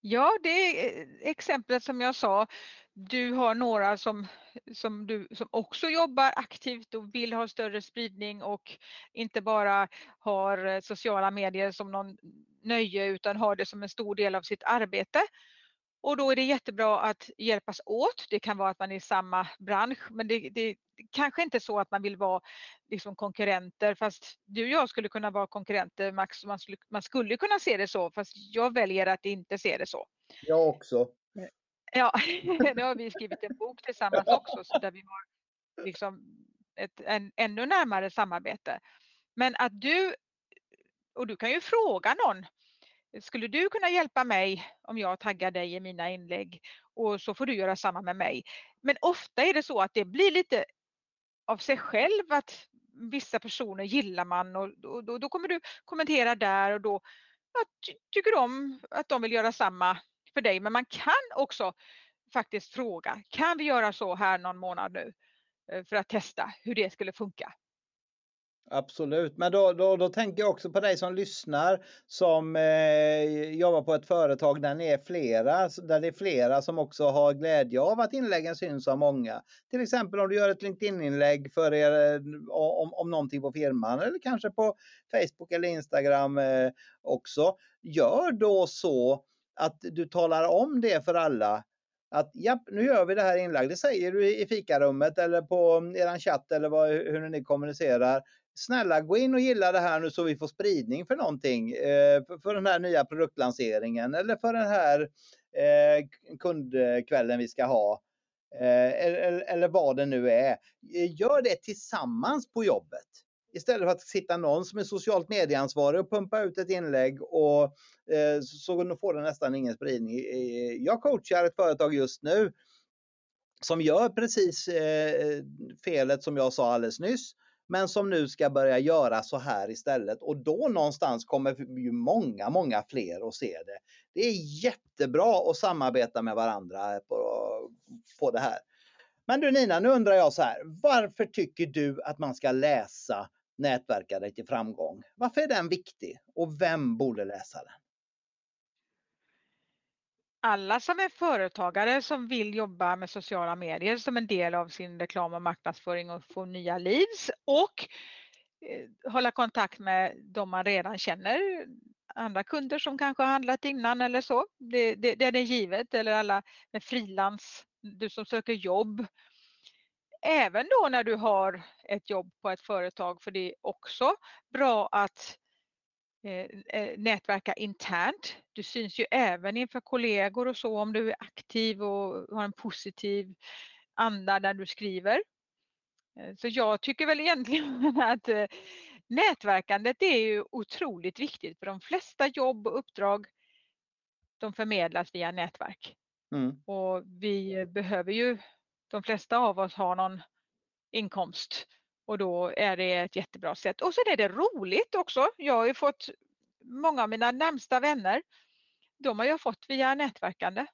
Ja, det är eh, exemplet som jag sa. Du har några som, som, du, som också jobbar aktivt och vill ha större spridning och inte bara har eh, sociala medier som någon nöje utan har det som en stor del av sitt arbete. Och då är det jättebra att hjälpas åt. Det kan vara att man är i samma bransch men det, det kanske inte så att man vill vara liksom konkurrenter fast du och jag skulle kunna vara konkurrenter Max. Man skulle, man skulle kunna se det så fast jag väljer att inte se det så. Jag också. Ja, nu har vi skrivit en bok tillsammans också så där vi har liksom ett en, ännu närmare samarbete. Men att du, och du kan ju fråga någon skulle du kunna hjälpa mig om jag taggar dig i mina inlägg och så får du göra samma med mig. Men ofta är det så att det blir lite av sig själv att vissa personer gillar man och då, då kommer du kommentera där och då ja, tycker de att de vill göra samma för dig. Men man kan också faktiskt fråga, kan vi göra så här någon månad nu eh, för att testa hur det skulle funka? Absolut, men då, då, då tänker jag också på dig som lyssnar som eh, jobbar på ett företag där ni är flera, där det är flera som också har glädje av att inläggen syns av många. Till exempel om du gör ett LinkedIn-inlägg för er eh, om, om någonting på firman eller kanske på Facebook eller Instagram eh, också. Gör då så att du talar om det för alla att ja, nu gör vi det här inlägget. Det säger du i fikarummet eller på mm, eran chatt eller vad, hur ni kommunicerar snälla gå in och gilla det här nu så vi får spridning för någonting. Eh, för, den här nya produktlanseringen eller för den här eh, kundkvällen vi ska ha. Eh, eller, eller vad det nu är. Eh, gör det tillsammans på jobbet. Istället för att sitta någon som är socialt medieansvarig och pumpa ut ett inlägg och eh, så får det nästan ingen spridning. Eh, jag coachar ett företag just nu som gör precis eh, felet som jag sa alldeles nyss men som nu ska börja göra så här istället och då någonstans kommer ju många, många fler att se det. Det är jättebra att samarbeta med varandra på, på det här. Men du Nina, nu undrar jag så här. Varför tycker du att man ska läsa Nätverka dig till framgång? Varför är den viktig och vem borde läsa den? Alla som är företagare som vill jobba med sociala medier som en del av sin reklam och marknadsföring och få nya leads och eh, hålla kontakt med de man redan känner, andra kunder som kanske har handlat innan eller så. Det, det, det är det givet eller alla med frilans, du som söker jobb. även då när du har ett jobb på ett företag för det är också bra att nätverka internt. Du syns ju även inför kollegor och så om du är aktiv och har en positiv anda där du skriver. Så jag tycker väl egentligen att nätverkandet är ju otroligt viktigt för de flesta jobb och uppdrag de förmedlas via nätverk. Mm. Och vi behöver ju, de flesta av oss har någon inkomst och då är det ett jättebra sätt. Och sen är det roligt också. Jag har ju fått många av mina närmsta vänner, de har jag fått via nätverkande.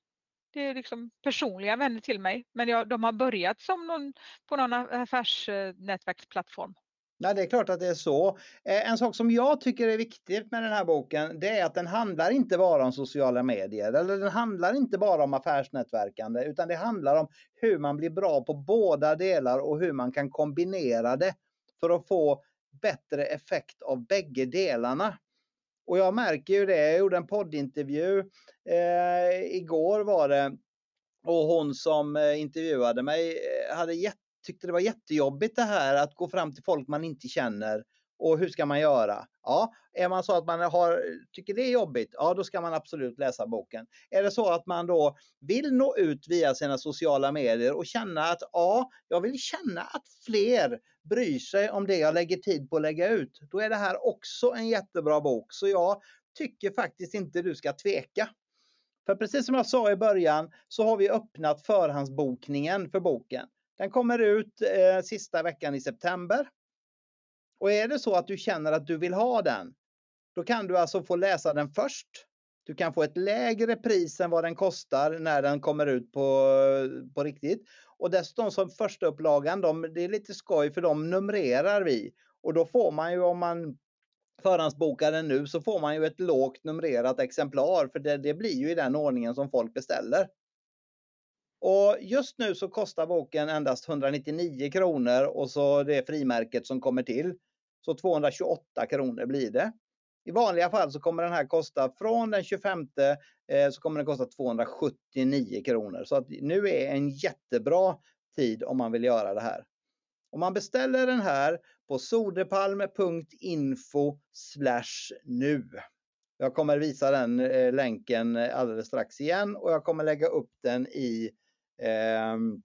Det är liksom personliga vänner till mig men jag, de har börjat som någon, på någon affärsnätverksplattform. Nej, det är klart att det är så. Eh, en sak som jag tycker är viktigt med den här boken, det är att den handlar inte bara om sociala medier, eller den handlar inte bara om affärsnätverkande, utan det handlar om hur man blir bra på båda delar och hur man kan kombinera det för att få bättre effekt av bägge delarna. Och jag märker ju det, jag gjorde en poddintervju eh, igår var det, och hon som eh, intervjuade mig eh, hade jätte tyckte det var jättejobbigt det här att gå fram till folk man inte känner och hur ska man göra? Ja, är man så att man har, tycker det är jobbigt, ja då ska man absolut läsa boken. Är det så att man då vill nå ut via sina sociala medier och känna att ja, jag vill känna att fler bryr sig om det jag lägger tid på att lägga ut. Då är det här också en jättebra bok. Så jag tycker faktiskt inte du ska tveka. För precis som jag sa i början så har vi öppnat förhandsbokningen för boken. Den kommer ut eh, sista veckan i september. Och är det så att du känner att du vill ha den, då kan du alltså få läsa den först. Du kan få ett lägre pris än vad den kostar när den kommer ut på, på riktigt. Och dessutom som första upplagan, de, det är lite skoj för de numrerar vi. Och då får man ju om man förhandsbokar den nu så får man ju ett lågt numrerat exemplar för det, det blir ju i den ordningen som folk beställer. Och just nu så kostar boken endast 199 kronor och så det frimärket som kommer till. Så 228 kronor blir det. I vanliga fall så kommer den här kosta från den 25 eh, så kommer den kosta 279 kronor. Så att nu är en jättebra tid om man vill göra det här. Om man beställer den här på sodepalm.info nu. Jag kommer visa den eh, länken eh, alldeles strax igen och jag kommer lägga upp den i Ehm,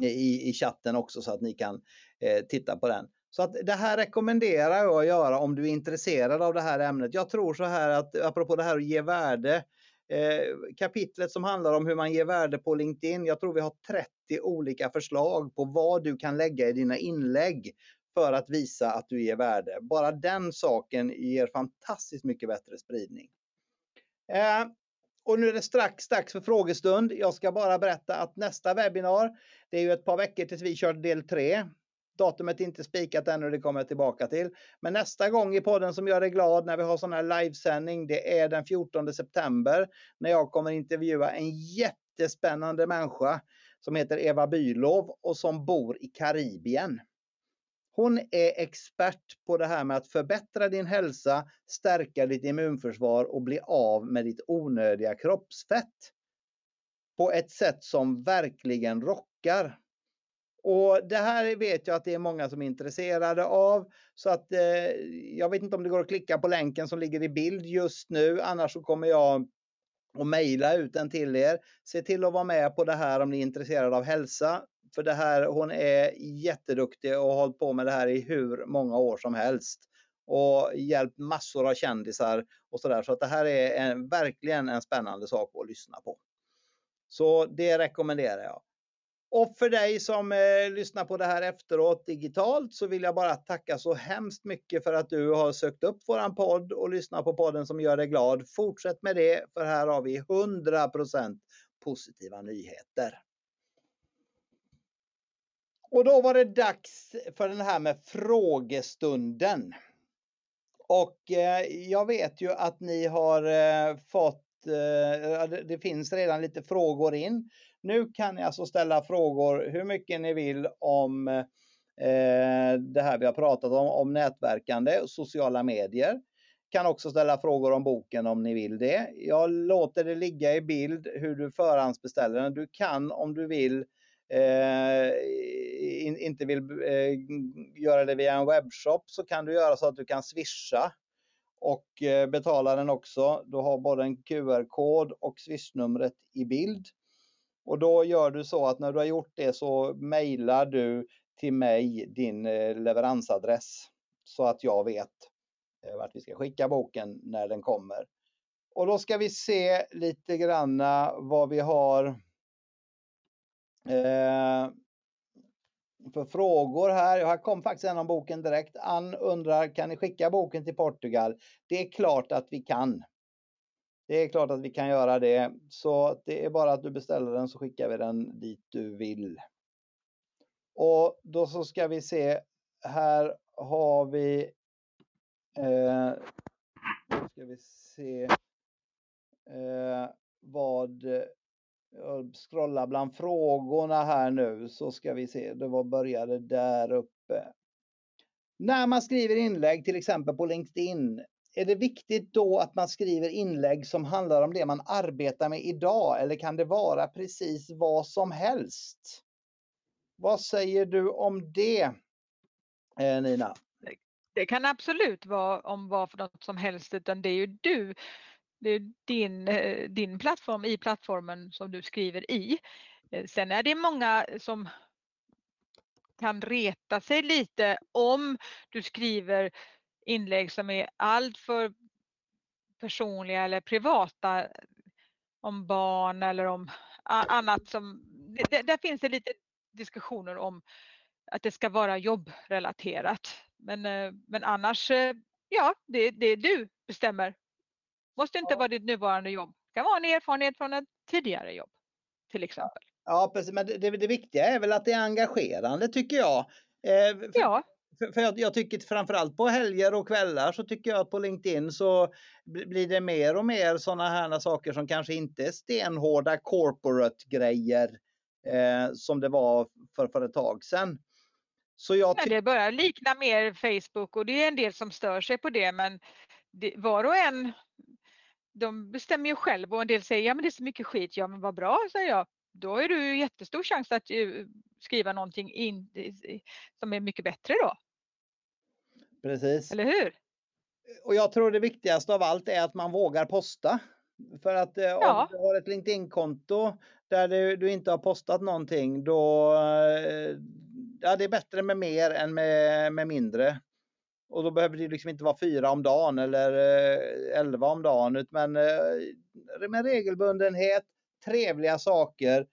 i, i chatten också så att ni kan eh, titta på den. Så att det här rekommenderar jag att göra om du är intresserad av det här ämnet. Jag tror så här att apropå det här att ge värde. Eh, kapitlet som handlar om hur man ger värde på LinkedIn. Jag tror vi har 30 olika förslag på vad du kan lägga i dina inlägg för att visa att du ger värde. Bara den saken ger fantastiskt mycket bättre spridning. Eh, och nu är det strax dags för frågestund. Jag ska bara berätta att nästa webbinar, det är ju ett par veckor tills vi kör del 3. Datumet är inte spikat ännu, det kommer jag tillbaka till. Men nästa gång i podden som gör dig glad när vi har sån här livesändning, det är den 14 september när jag kommer intervjua en jättespännande människa som heter Eva Bylov och som bor i Karibien. Hon är expert på det här med att förbättra din hälsa, stärka ditt immunförsvar och bli av med ditt onödiga kroppsfett. På ett sätt som verkligen rockar. Och det här vet jag att det är många som är intresserade av. Så att eh, jag vet inte om det går att klicka på länken som ligger i bild just nu. Annars så kommer jag att mejla ut den till er. Se till att vara med på det här om ni är intresserade av hälsa. För det här, hon är jätteduktig och har hållit på med det här i hur många år som helst. Och hjälpt massor av kändisar och sådär. Så att det här är en, verkligen en spännande sak att lyssna på. Så det rekommenderar jag. Och för dig som eh, lyssnar på det här efteråt digitalt så vill jag bara tacka så hemskt mycket för att du har sökt upp våran podd och lyssnat på podden som gör dig glad. Fortsätt med det för här har vi 100% positiva nyheter. Och då var det dags för den här med frågestunden. Och eh, jag vet ju att ni har eh, fått, eh, det finns redan lite frågor in. Nu kan ni alltså ställa frågor hur mycket ni vill om eh, det här vi har pratat om, om nätverkande och sociala medier. Kan också ställa frågor om boken om ni vill det. Jag låter det ligga i bild hur du förhandsbeställer den. Du kan om du vill eh, Eh, in, inte vill eh, göra det via en webbshop så kan du göra så att du kan swisha och eh, betala den också. Du har både en QR-kod och swishnumret i bild. Och då gör du så att när du har gjort det så mejlar du till mig din eh, leveransadress så att jag vet eh, vart vi ska skicka boken när den kommer. Och då ska vi se lite granna vad vi har eh, för frågor här. Jag kom faktiskt en om boken direkt. Ann undrar, kan ni skicka boken till Portugal? Det är klart att vi kan. Det är klart att vi kan göra det. Så det är bara att du beställer den så skickar vi den dit du vill. Och då så ska vi se. Här har vi. Eh, då ska vi se. Eh, vad jag scrollar bland frågorna här nu så ska vi se. Det var började där uppe. När man skriver inlägg till exempel på LinkedIn är det viktigt då att man skriver inlägg som handlar om det man arbetar med idag eller kan det vara precis vad som helst? Vad säger du om det eh, Nina? Det kan absolut vara om vad för något som helst utan det är ju du. Det är din, eh, din plattform i plattformen som du skriver i. Eh, sen är det många som kan reta sig lite om du skriver inlägg som är alltför personliga eller privata om barn eller om annat som, det, där finns det lite diskussioner om att det ska vara jobbrelaterat. Men, eh, men annars, ja, det, det är du bestämmer. Måste inte vara ditt nuvarande jobb. Det kan vara en erfarenhet från ett tidigare jobb till exempel. Ja, precis. Men det, det viktiga är väl att det är engagerande tycker jag. Eh, för, ja. För, för jag, jag, tycker framförallt på helger och kvällar så tycker jag att på LinkedIn så blir det mer och mer sådana här saker som kanske inte är stenhårda corporate grejer eh, som det var för, för ett tag sedan. Så jag det börjar likna mer Facebook och det är en del som stör sig på det men det, var och en de bestämmer ju själv och en del säger ja men det är så mycket skit. Ja men vad bra säger jag. Då är du jättestor chans att eh, skriva någonting in, som är mycket bättre då. Precis. Eller hur? Och jag tror det viktigaste av allt är att man vågar posta. För att eh, ja. om du har ett LinkedIn-konto där du, du, inte har postat någonting då eh, ja, det är bättre med mer än med, med mindre. Och då behöver det liksom inte vara fyra om dagen eller eh, elva om dagen. Men eh, med regelbundenhet, trevliga saker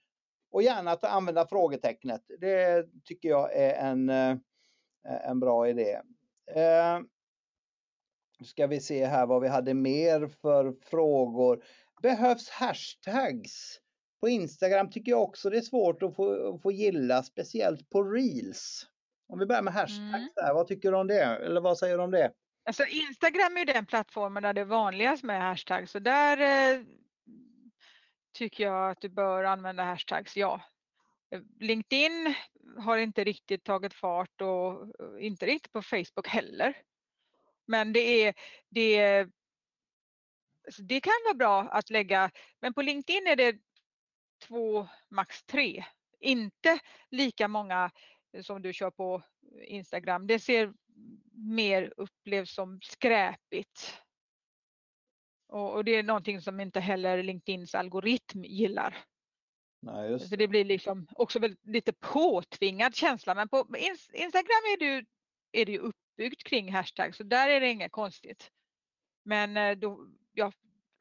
och gärna att använda frågetecknet. Det tycker jag är en, eh, en bra idé. Eh, nu ska vi se här vad vi hade mer för frågor. Behövs hashtags? På Instagram tycker jag också det är svårt att få, få gilla, speciellt på reels. Om vi börjar med hashtags mm. där, vad tycker du om det? Eller vad säger du om det? Alltså Instagram är den plattformen där det är vanligast med hashtags. Så där eh, tycker jag att du bör använda hashtags, ja. LinkedIn har inte riktigt tagit fart och inte riktigt på Facebook heller. Men det är, det, alltså det kan vara bra att lägga, men på LinkedIn är det två, max tre. Inte lika många som du kör på Instagram. Det ser mer upplevs som skräpigt. Och, och det är någonting som inte heller LinkedIns algoritm gillar. Nej, just. Så det blir liksom också lite påtvingad känsla. Men på Instagram är det, ju, är det ju uppbyggt kring hashtag så där är det inget konstigt. Men eh, då, ja,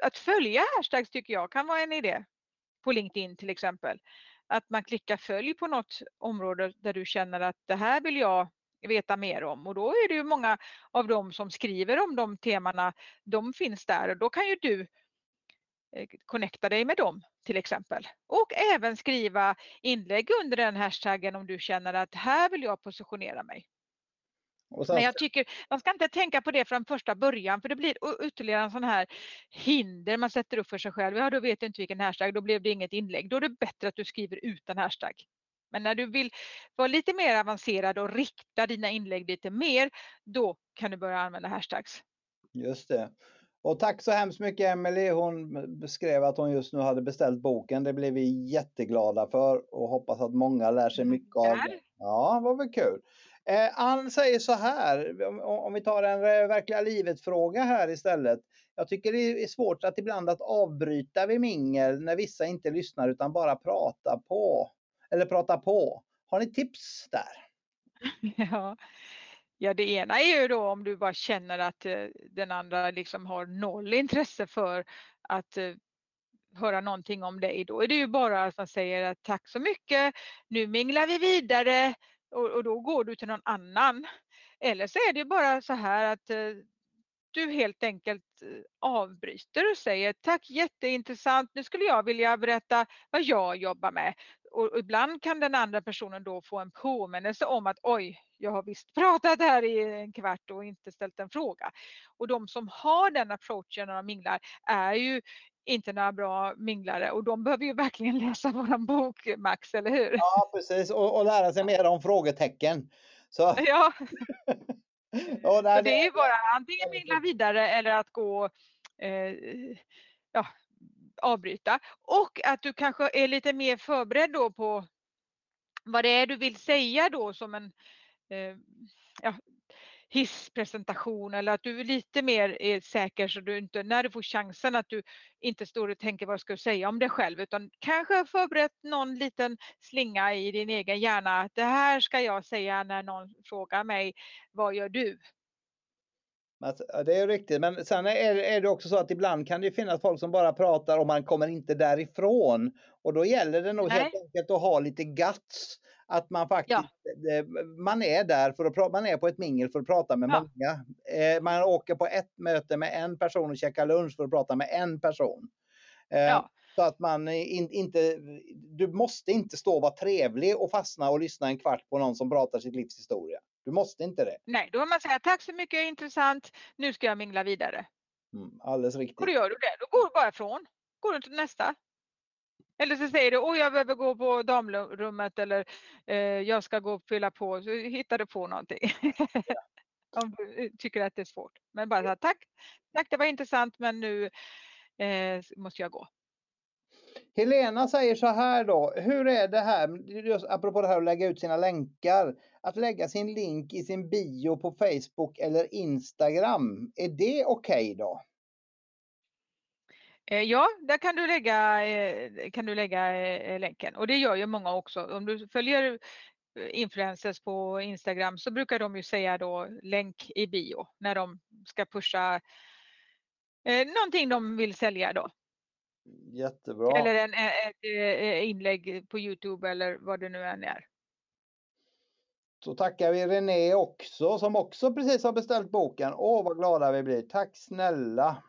att följa hashtags tycker jag kan vara en idé. På LinkedIn till exempel att man klickar följ på något område där du känner att det här vill jag veta mer om och då är det ju många av dem som skriver om de temana, de finns där och då kan ju du eh, connecta dig med dem till exempel. Och även skriva inlägg under den hashtaggen om du känner att här vill jag positionera mig. Men jag tycker man ska inte tänka på det från första början för det blir ytterligare en sån här hinder man sätter upp för sig själv. Ja, då vet du inte vilken hashtag, då blev det inget inlägg. Då är det bättre att du skriver utan hashtag. Men när du vill vara lite mer avancerad och rikta dina inlägg lite mer, då kan du börja använda hashtags. Just det. Och tack så hemskt mycket Emelie. Hon beskrev att hon just nu hade beställt boken. Det blev vi jätteglada för och hoppas att många lär sig mycket av det. Ja, var väl kul. Eh, Ann säger så här, om, om vi tar en eh, verkliga livet-fråga här istället. Jag tycker det är svårt att ibland att avbryta vid mingel när vissa inte lyssnar utan bara pratar på. Eller pratar på. Har ni tips där? Ja. ja, det ena är ju då om du bara känner att eh, den andra liksom har noll intresse för att eh, höra någonting om dig. Då är det ju bara att man säger att tack så mycket, nu minglar vi vidare och, och då går du till någon annan. Eller så är det bara så här att eh, du helt enkelt eh, avbryter och säger tack jätteintressant, nu skulle jag vilja berätta vad jag jobbar med och ibland kan den andra personen då få en påminnelse om att oj, jag har visst pratat här i en kvart och inte ställt en fråga. Och de som har den approachen när de minglar är ju inte några bra minglare och de behöver ju verkligen läsa våran bok Max, eller hur? Ja precis och, och lära sig mer om frågetecken. Så. Ja. där, så det är ju bara antingen mingla vidare eller att gå eh, ja, avbryta och att du kanske är lite mer förberedd då på vad det är du vill säga då som en eh, ja, hisspresentation eller att du är lite mer är säker så du inte, när du får chansen att du inte står och tänker vad ska du säga om dig själv utan kanske förberett någon liten slinga i din egen hjärna att det här ska jag säga när någon frågar mig, vad gör du? Det är riktigt, men sen är, är det också så att ibland kan det finnas folk som bara pratar och man kommer inte därifrån. Och då gäller det nog Nej. helt enkelt att ha lite guts. Att man faktiskt, ja. man är där för att prata, man är på ett mingel för att prata med ja. många. Eh, man åker på ett möte med en person och käkar lunch för att prata med en person. Eh, ja. Så att man inte, du måste inte stå och vara trevlig och fastna och lyssna en kvart på någon som pratar sitt livs historia. Du måste inte det. Nej, då får man säga tack så mycket, intressant. Nu ska jag mingla vidare. Mm, alldeles riktigt. Och då gör du det. Då går du bara ifrån. Går du till nästa. Eller så säger du, åh jag behöver gå på damrummet eller eh, jag ska gå och fylla på. Så hittar du på någonting. Om du tycker att det är svårt. Men bara så här, tack, tack det var intressant men nu eh, måste jag gå. Helena säger så här då, hur är det här, just apropå det här att lägga ut sina länkar, att lägga sin länk i sin bio på Facebook eller Instagram, är det okej okay då? Eh, ja, där kan du lägga, eh, kan du lägga eh, länken och det gör ju många också. Om du följer influencers på Instagram så brukar de ju säga då länk i bio när de ska pusha eh, någonting de vill sälja då. Jättebra. Eller en, ett inlägg på Youtube eller vad det nu än är. Så tackar vi René också som också precis har beställt boken. Åh vad glada vi blir. Tack snälla.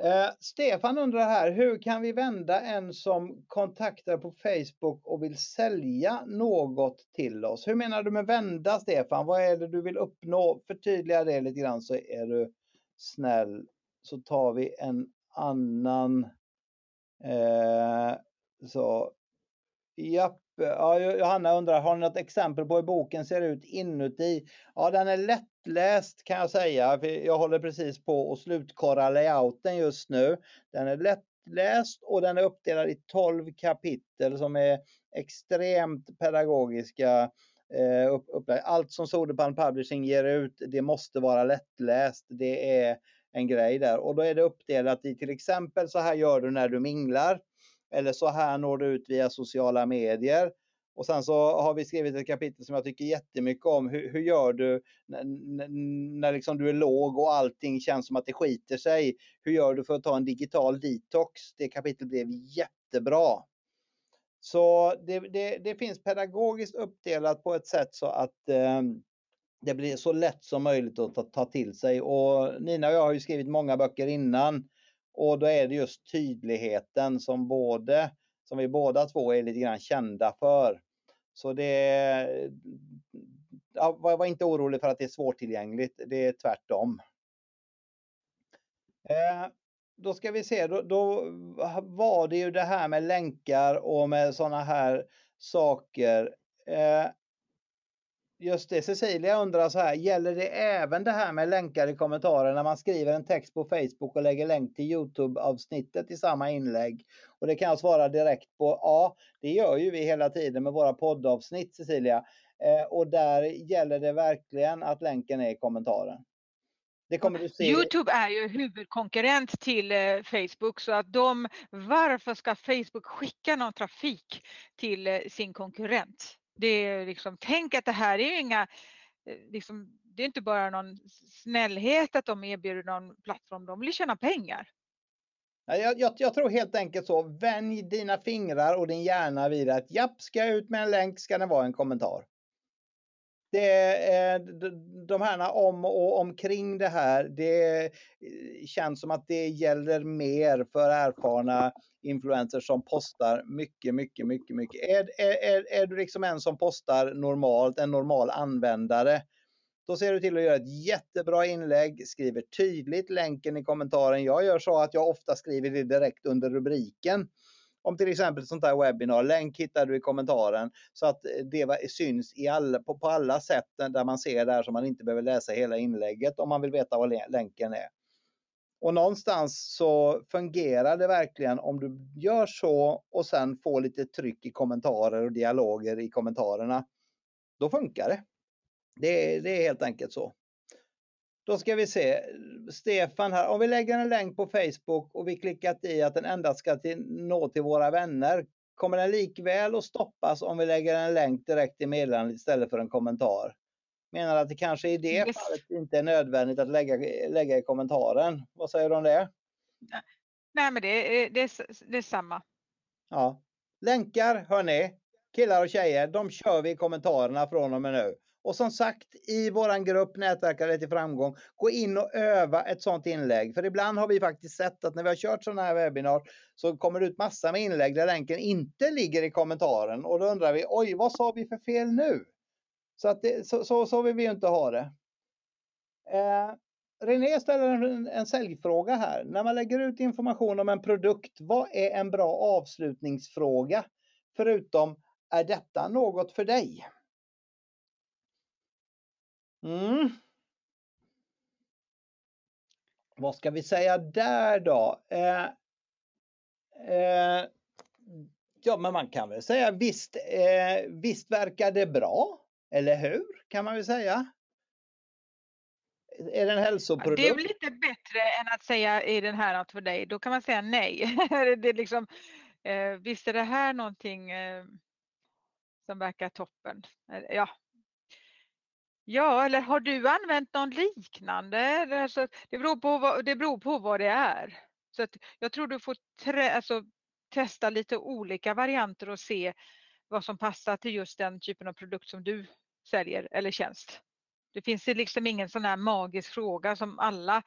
Eh, Stefan undrar här, hur kan vi vända en som kontaktar på Facebook och vill sälja något till oss? Hur menar du med vända Stefan? Vad är det du vill uppnå? Förtydliga det lite grann så är du snäll. Så tar vi en annan. Eh, så, japp, ja, Johanna undrar, har ni något exempel på hur boken ser ut inuti? Ja, den är lätt lättläst kan jag säga. Jag håller precis på att slutkorra layouten just nu. Den är lättläst och den är uppdelad i 12 kapitel som är extremt pedagogiska. Eh, Allt som Soderpalm Publishing ger ut, det måste vara lättläst. Det är en grej där och då är det uppdelat i till exempel så här gör du när du minglar. Eller så här når du ut via sociala medier. Och sen så har vi skrivit ett kapitel som jag tycker jättemycket om. Hur, hur gör du när, när liksom du är låg och allting känns som att det skiter sig? Hur gör du för att ta en digital detox? Det kapitlet blev jättebra. Så det, det, det finns pedagogiskt uppdelat på ett sätt så att eh, det blir så lätt som möjligt att ta, ta till sig. Och Nina och jag har ju skrivit många böcker innan och då är det just tydligheten som både som vi båda två är lite grann kända för. Så det ja, var inte orolig för att det är svårtillgängligt. Det är tvärtom. Eh, då ska vi se, då, då, var det ju det här med länkar och med sådana här saker. Eh, Just det, Cecilia undrar så här, gäller det även det här med länkar i kommentarer när man skriver en text på Facebook och lägger länk till Youtube-avsnittet i samma inlägg? Och det kan jag svara direkt på, ja, det gör ju vi hela tiden med våra poddavsnitt Cecilia. Eh, och där gäller det verkligen att länken är i kommentaren. Det kommer du se. Youtube är ju huvudkonkurrent till eh, Facebook så att de, varför ska Facebook skicka någon trafik till eh, sin konkurrent? Det är liksom, tänk att det här är ju inga, eh, liksom, det är inte bara någon snällhet att de erbjuder någon plattform, de vill tjäna pengar. Jag, jag, jag, tror helt enkelt så, vänj dina fingrar och din hjärna vid att japp, ska jag ut med en länk ska det vara en kommentar det de här om och omkring det här, det eh, känns som att det gäller mer för erfarna influencers som postar mycket, mycket, mycket, mycket. Är, är, är du liksom en som postar normalt, en normal användare, då ser du till att göra ett jättebra inlägg, skriver tydligt länken i kommentaren. Jag gör så att jag ofta skriver det direkt under rubriken om till exempel ett sånt här webbinar. Länk hittar du i kommentaren så att eh, det syns i all, på, på alla sätt där man ser där så man inte behöver läsa hela inlägget om man vill veta vad länken är. Och någonstans så fungerar det verkligen om du gör så och sen får lite tryck i kommentarer och dialoger i kommentarerna. Då funkar det. Det, det är helt enkelt så. Då ska vi se. Stefan här. Om vi lägger en länk på Facebook och vi klickat i att den endast ska till, nå till våra vänner. Kommer den likväl att stoppas om vi lägger en länk direkt i meddelandet istället för en kommentar? Menar att det kanske i det yes. fallet inte är nödvändigt att lägga, lägga i kommentaren. Vad säger du om det? Nej, men det är, det det är samma. Ja. Länkar, hörni, killar och tjejer, de kör vi i kommentarerna från och med nu. Och som sagt i våran grupp Nätverkare till framgång, gå in och öva ett sådant inlägg. För ibland har vi faktiskt sett att när vi har kört sådana här webbinar så kommer det ut massa med inlägg där länken inte ligger i kommentaren. Och då undrar vi, oj vad sa vi för fel nu? Så, att det, så, så, så, vill vi ju inte ha det. Eh, René ställer en, en säljfråga här. När man lägger ut information om en produkt, vad är en bra avslutningsfråga? Förutom, är detta något för dig? Mm. Vad ska vi säga där då? Eh, eh, ja, men man kan väl säga visst, eh, visst verkar det bra, eller hur? Kan man väl säga. Är det en hälsoprodukt? Det är lite bättre än att säga är den här något för dig? Då kan man säga nej. det är liksom, eh, visst är det här någonting eh, som verkar toppen? Ja, Ja, eller har du använt någon liknande? Alltså, det, beror på vad, det beror på vad det är. Så att jag tror du får trä, alltså, testa lite olika varianter och se vad som passar till just den typen av produkt som du säljer eller tjänst. Det finns liksom ingen sån här magisk fråga som alla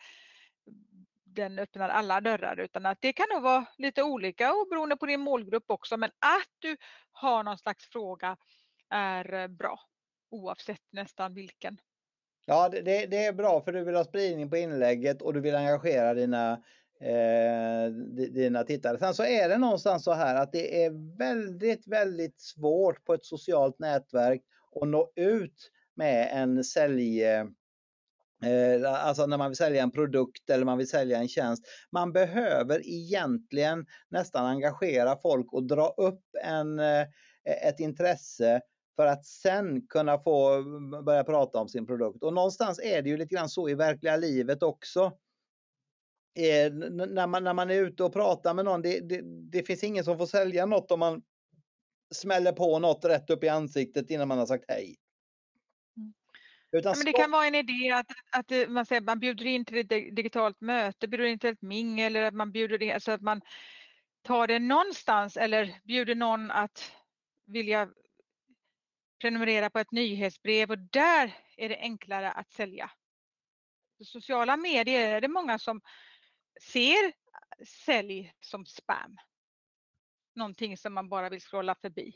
den öppnar alla dörrar utan att det kan nog vara lite olika och beroende på din målgrupp också men att du har någon slags fråga är eh, bra oavsett nästan vilken. Ja, det, det är bra för du vill ha spridning på inlägget och du vill engagera dina, eh, dina tittare. Sen så är det någonstans så här att det är väldigt, väldigt svårt på ett socialt nätverk att nå ut med en sälj eh, Alltså när man vill sälja en produkt eller man vill sälja en tjänst. Man behöver egentligen nästan engagera folk och dra upp en, eh, ett intresse för att sen kunna få börja prata om sin produkt. Och någonstans är det ju lite grann så i verkliga livet också. Eh, när, man, när man är ute och pratar med någon, det, det, det, finns ingen som får sälja något om man smäller på något rätt upp i ansiktet innan man har sagt hej. Mm. Utan men det kan vara en idé att, att man, säger, man bjuder in till ett digitalt möte, bjuder in till ett mingel eller att man bjuder in, alltså att man tar det någonstans eller bjuder någon att vilja prenumerera på ett nyhetsbrev och där är det enklare att sälja. På sociala medier är det många som ser sälj som spam. Någonting som man bara vill scrolla förbi.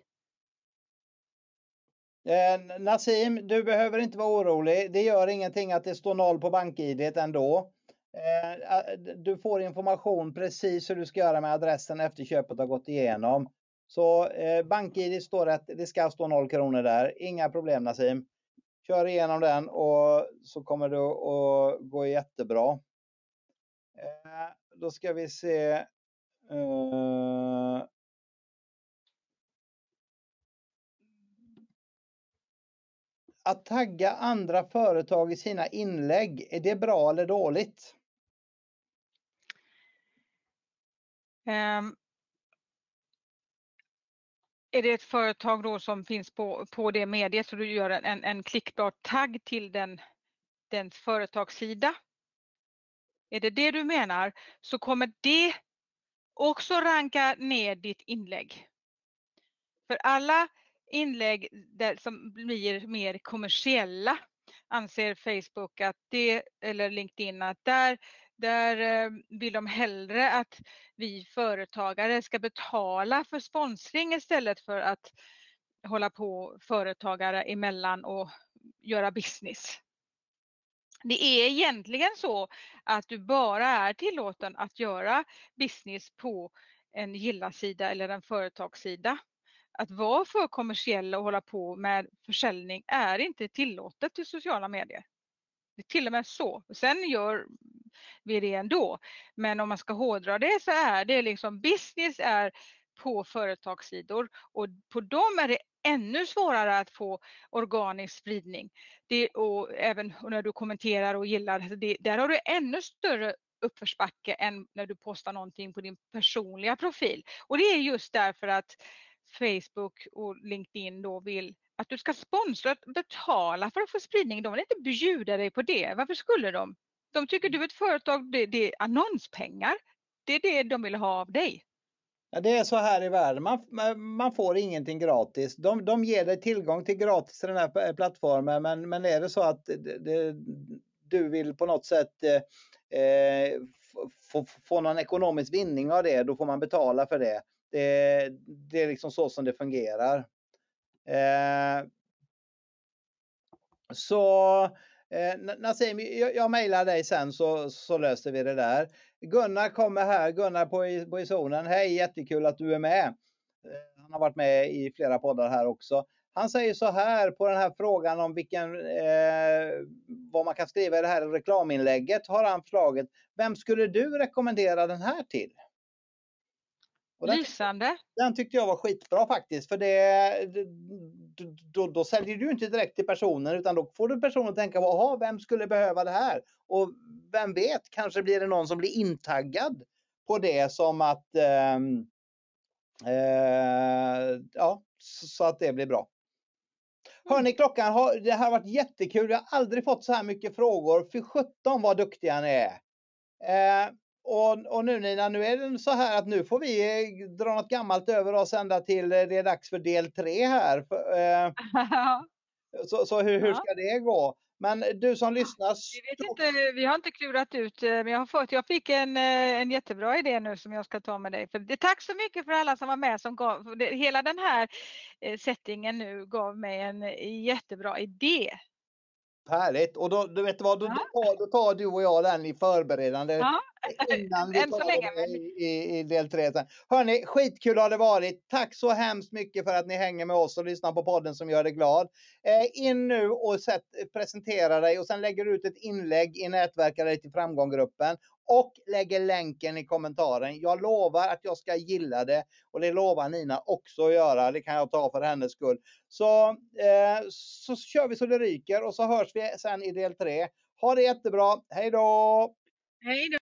Eh, Nassim, du behöver inte vara orolig. Det gör ingenting att det står noll på bank-id ändå. Eh, du får information precis hur du ska göra med adressen efter köpet har gått igenom. Så eh, BankID står att det ska stå 0 kronor där. Inga problem Nassim. Kör igenom den och så kommer det att gå jättebra. Eh, då ska vi se. Eh, att tagga andra företag i sina inlägg, är det bra eller dåligt? Um, är det ett företag då som finns på, på det mediet så du gör en, en klickbar tagg till den, den företagssida. Är det det du menar så kommer det också ranka ner ditt inlägg. För alla inlägg där, som blir mer kommersiella anser Facebook att det, eller LinkedIn att där, där eh, vill de hellre att vi företagare ska betala för sponsring istället för att hålla på företagare emellan och göra business. Det är egentligen så att du bara är tillåten att göra business på en gilla-sida eller en företagssida att vara för kommersiell och hålla på med försäljning är inte tillåtet i sociala medier. Det är till och med så. Sen gör vi det ändå. Men om man ska hårdra det så är det liksom business är på företagssidor och på dem är det ännu svårare att få organisk spridning. Det, och även när du kommenterar och gillar, alltså det, där har du ännu större uppförsbacke än när du postar någonting på din personliga profil. Och det är just därför att Facebook och LinkedIn då vill att du ska sponsra, betala för att få spridning. De vill inte bjuda dig på det. Varför skulle de? De tycker du är ett företag, det, det är annonspengar. Det är det de vill ha av dig. Ja, det är så här i världen, man, man får ingenting gratis. De, de ger dig tillgång till gratis till den här eh, plattformen men, men är det så att det, du vill på något sätt eh, eh få, få någon ekonomisk vinning av det, då får man betala för det. Det, det är liksom så som det fungerar. Eh, så eh, Nassim, jag, jag mejlar dig sen så, så löser vi det där. Gunnar kommer här, Gunnar på, på i zonen. Hej, jättekul att du är med. Eh, han har varit med i flera poddar här också. Han säger så här på den här frågan om vilken, eh, vad man kan skriva i det här reklaminlägget har han förslaget. Vem skulle du rekommendera den här till? Den, Lysande. Den tyckte jag var skitbra faktiskt. För det, då, då säljer du inte direkt till personen utan då får du personen att tänka på, vem skulle behöva det här? Och vem vet, kanske blir det någon som blir intaggad på det som att eh, eh, ja, så att det blir bra. Hörni, klockan har, det här har varit jättekul. Jag har aldrig fått så här mycket frågor. För 17 vad duktiga ni är. Eh, och, och nu Nina, nu är det så här att nu får vi eh, dra något gammalt över och sända till eh, det är dags för del tre här. Eh, så, så hur, hur ska det gå? Men du som lyssnar. Vi, inte, vi har inte klurat ut, men jag, har fått, jag fick en, en jättebra idé nu som jag ska ta med dig. För det, tack så mycket för alla som var med. Som gav, det, hela den här settingen nu gav mig en jättebra idé. Härligt! Och då, du vet vad, då, ja. då, tar du och jag den i förberedande ja. Innan vi tar länge, i, i, i, del tre. Sen. Hörni, skitkul har det varit. Tack så hemskt mycket för att ni hänger med oss och lyssnar på podden som gör dig glad. Eh, in nu och sätt, presentera dig och sen lägger du ut ett inlägg i Nätverka dig till framgånggruppen och lägger länken i kommentaren. Jag lovar att jag ska gilla det och det lovar Nina också att göra. Det kan jag ta för hennes skull. Så, eh, så kör vi så det ryker och så hörs vi sen i del tre. Ha det jättebra. Hej då! Hej då!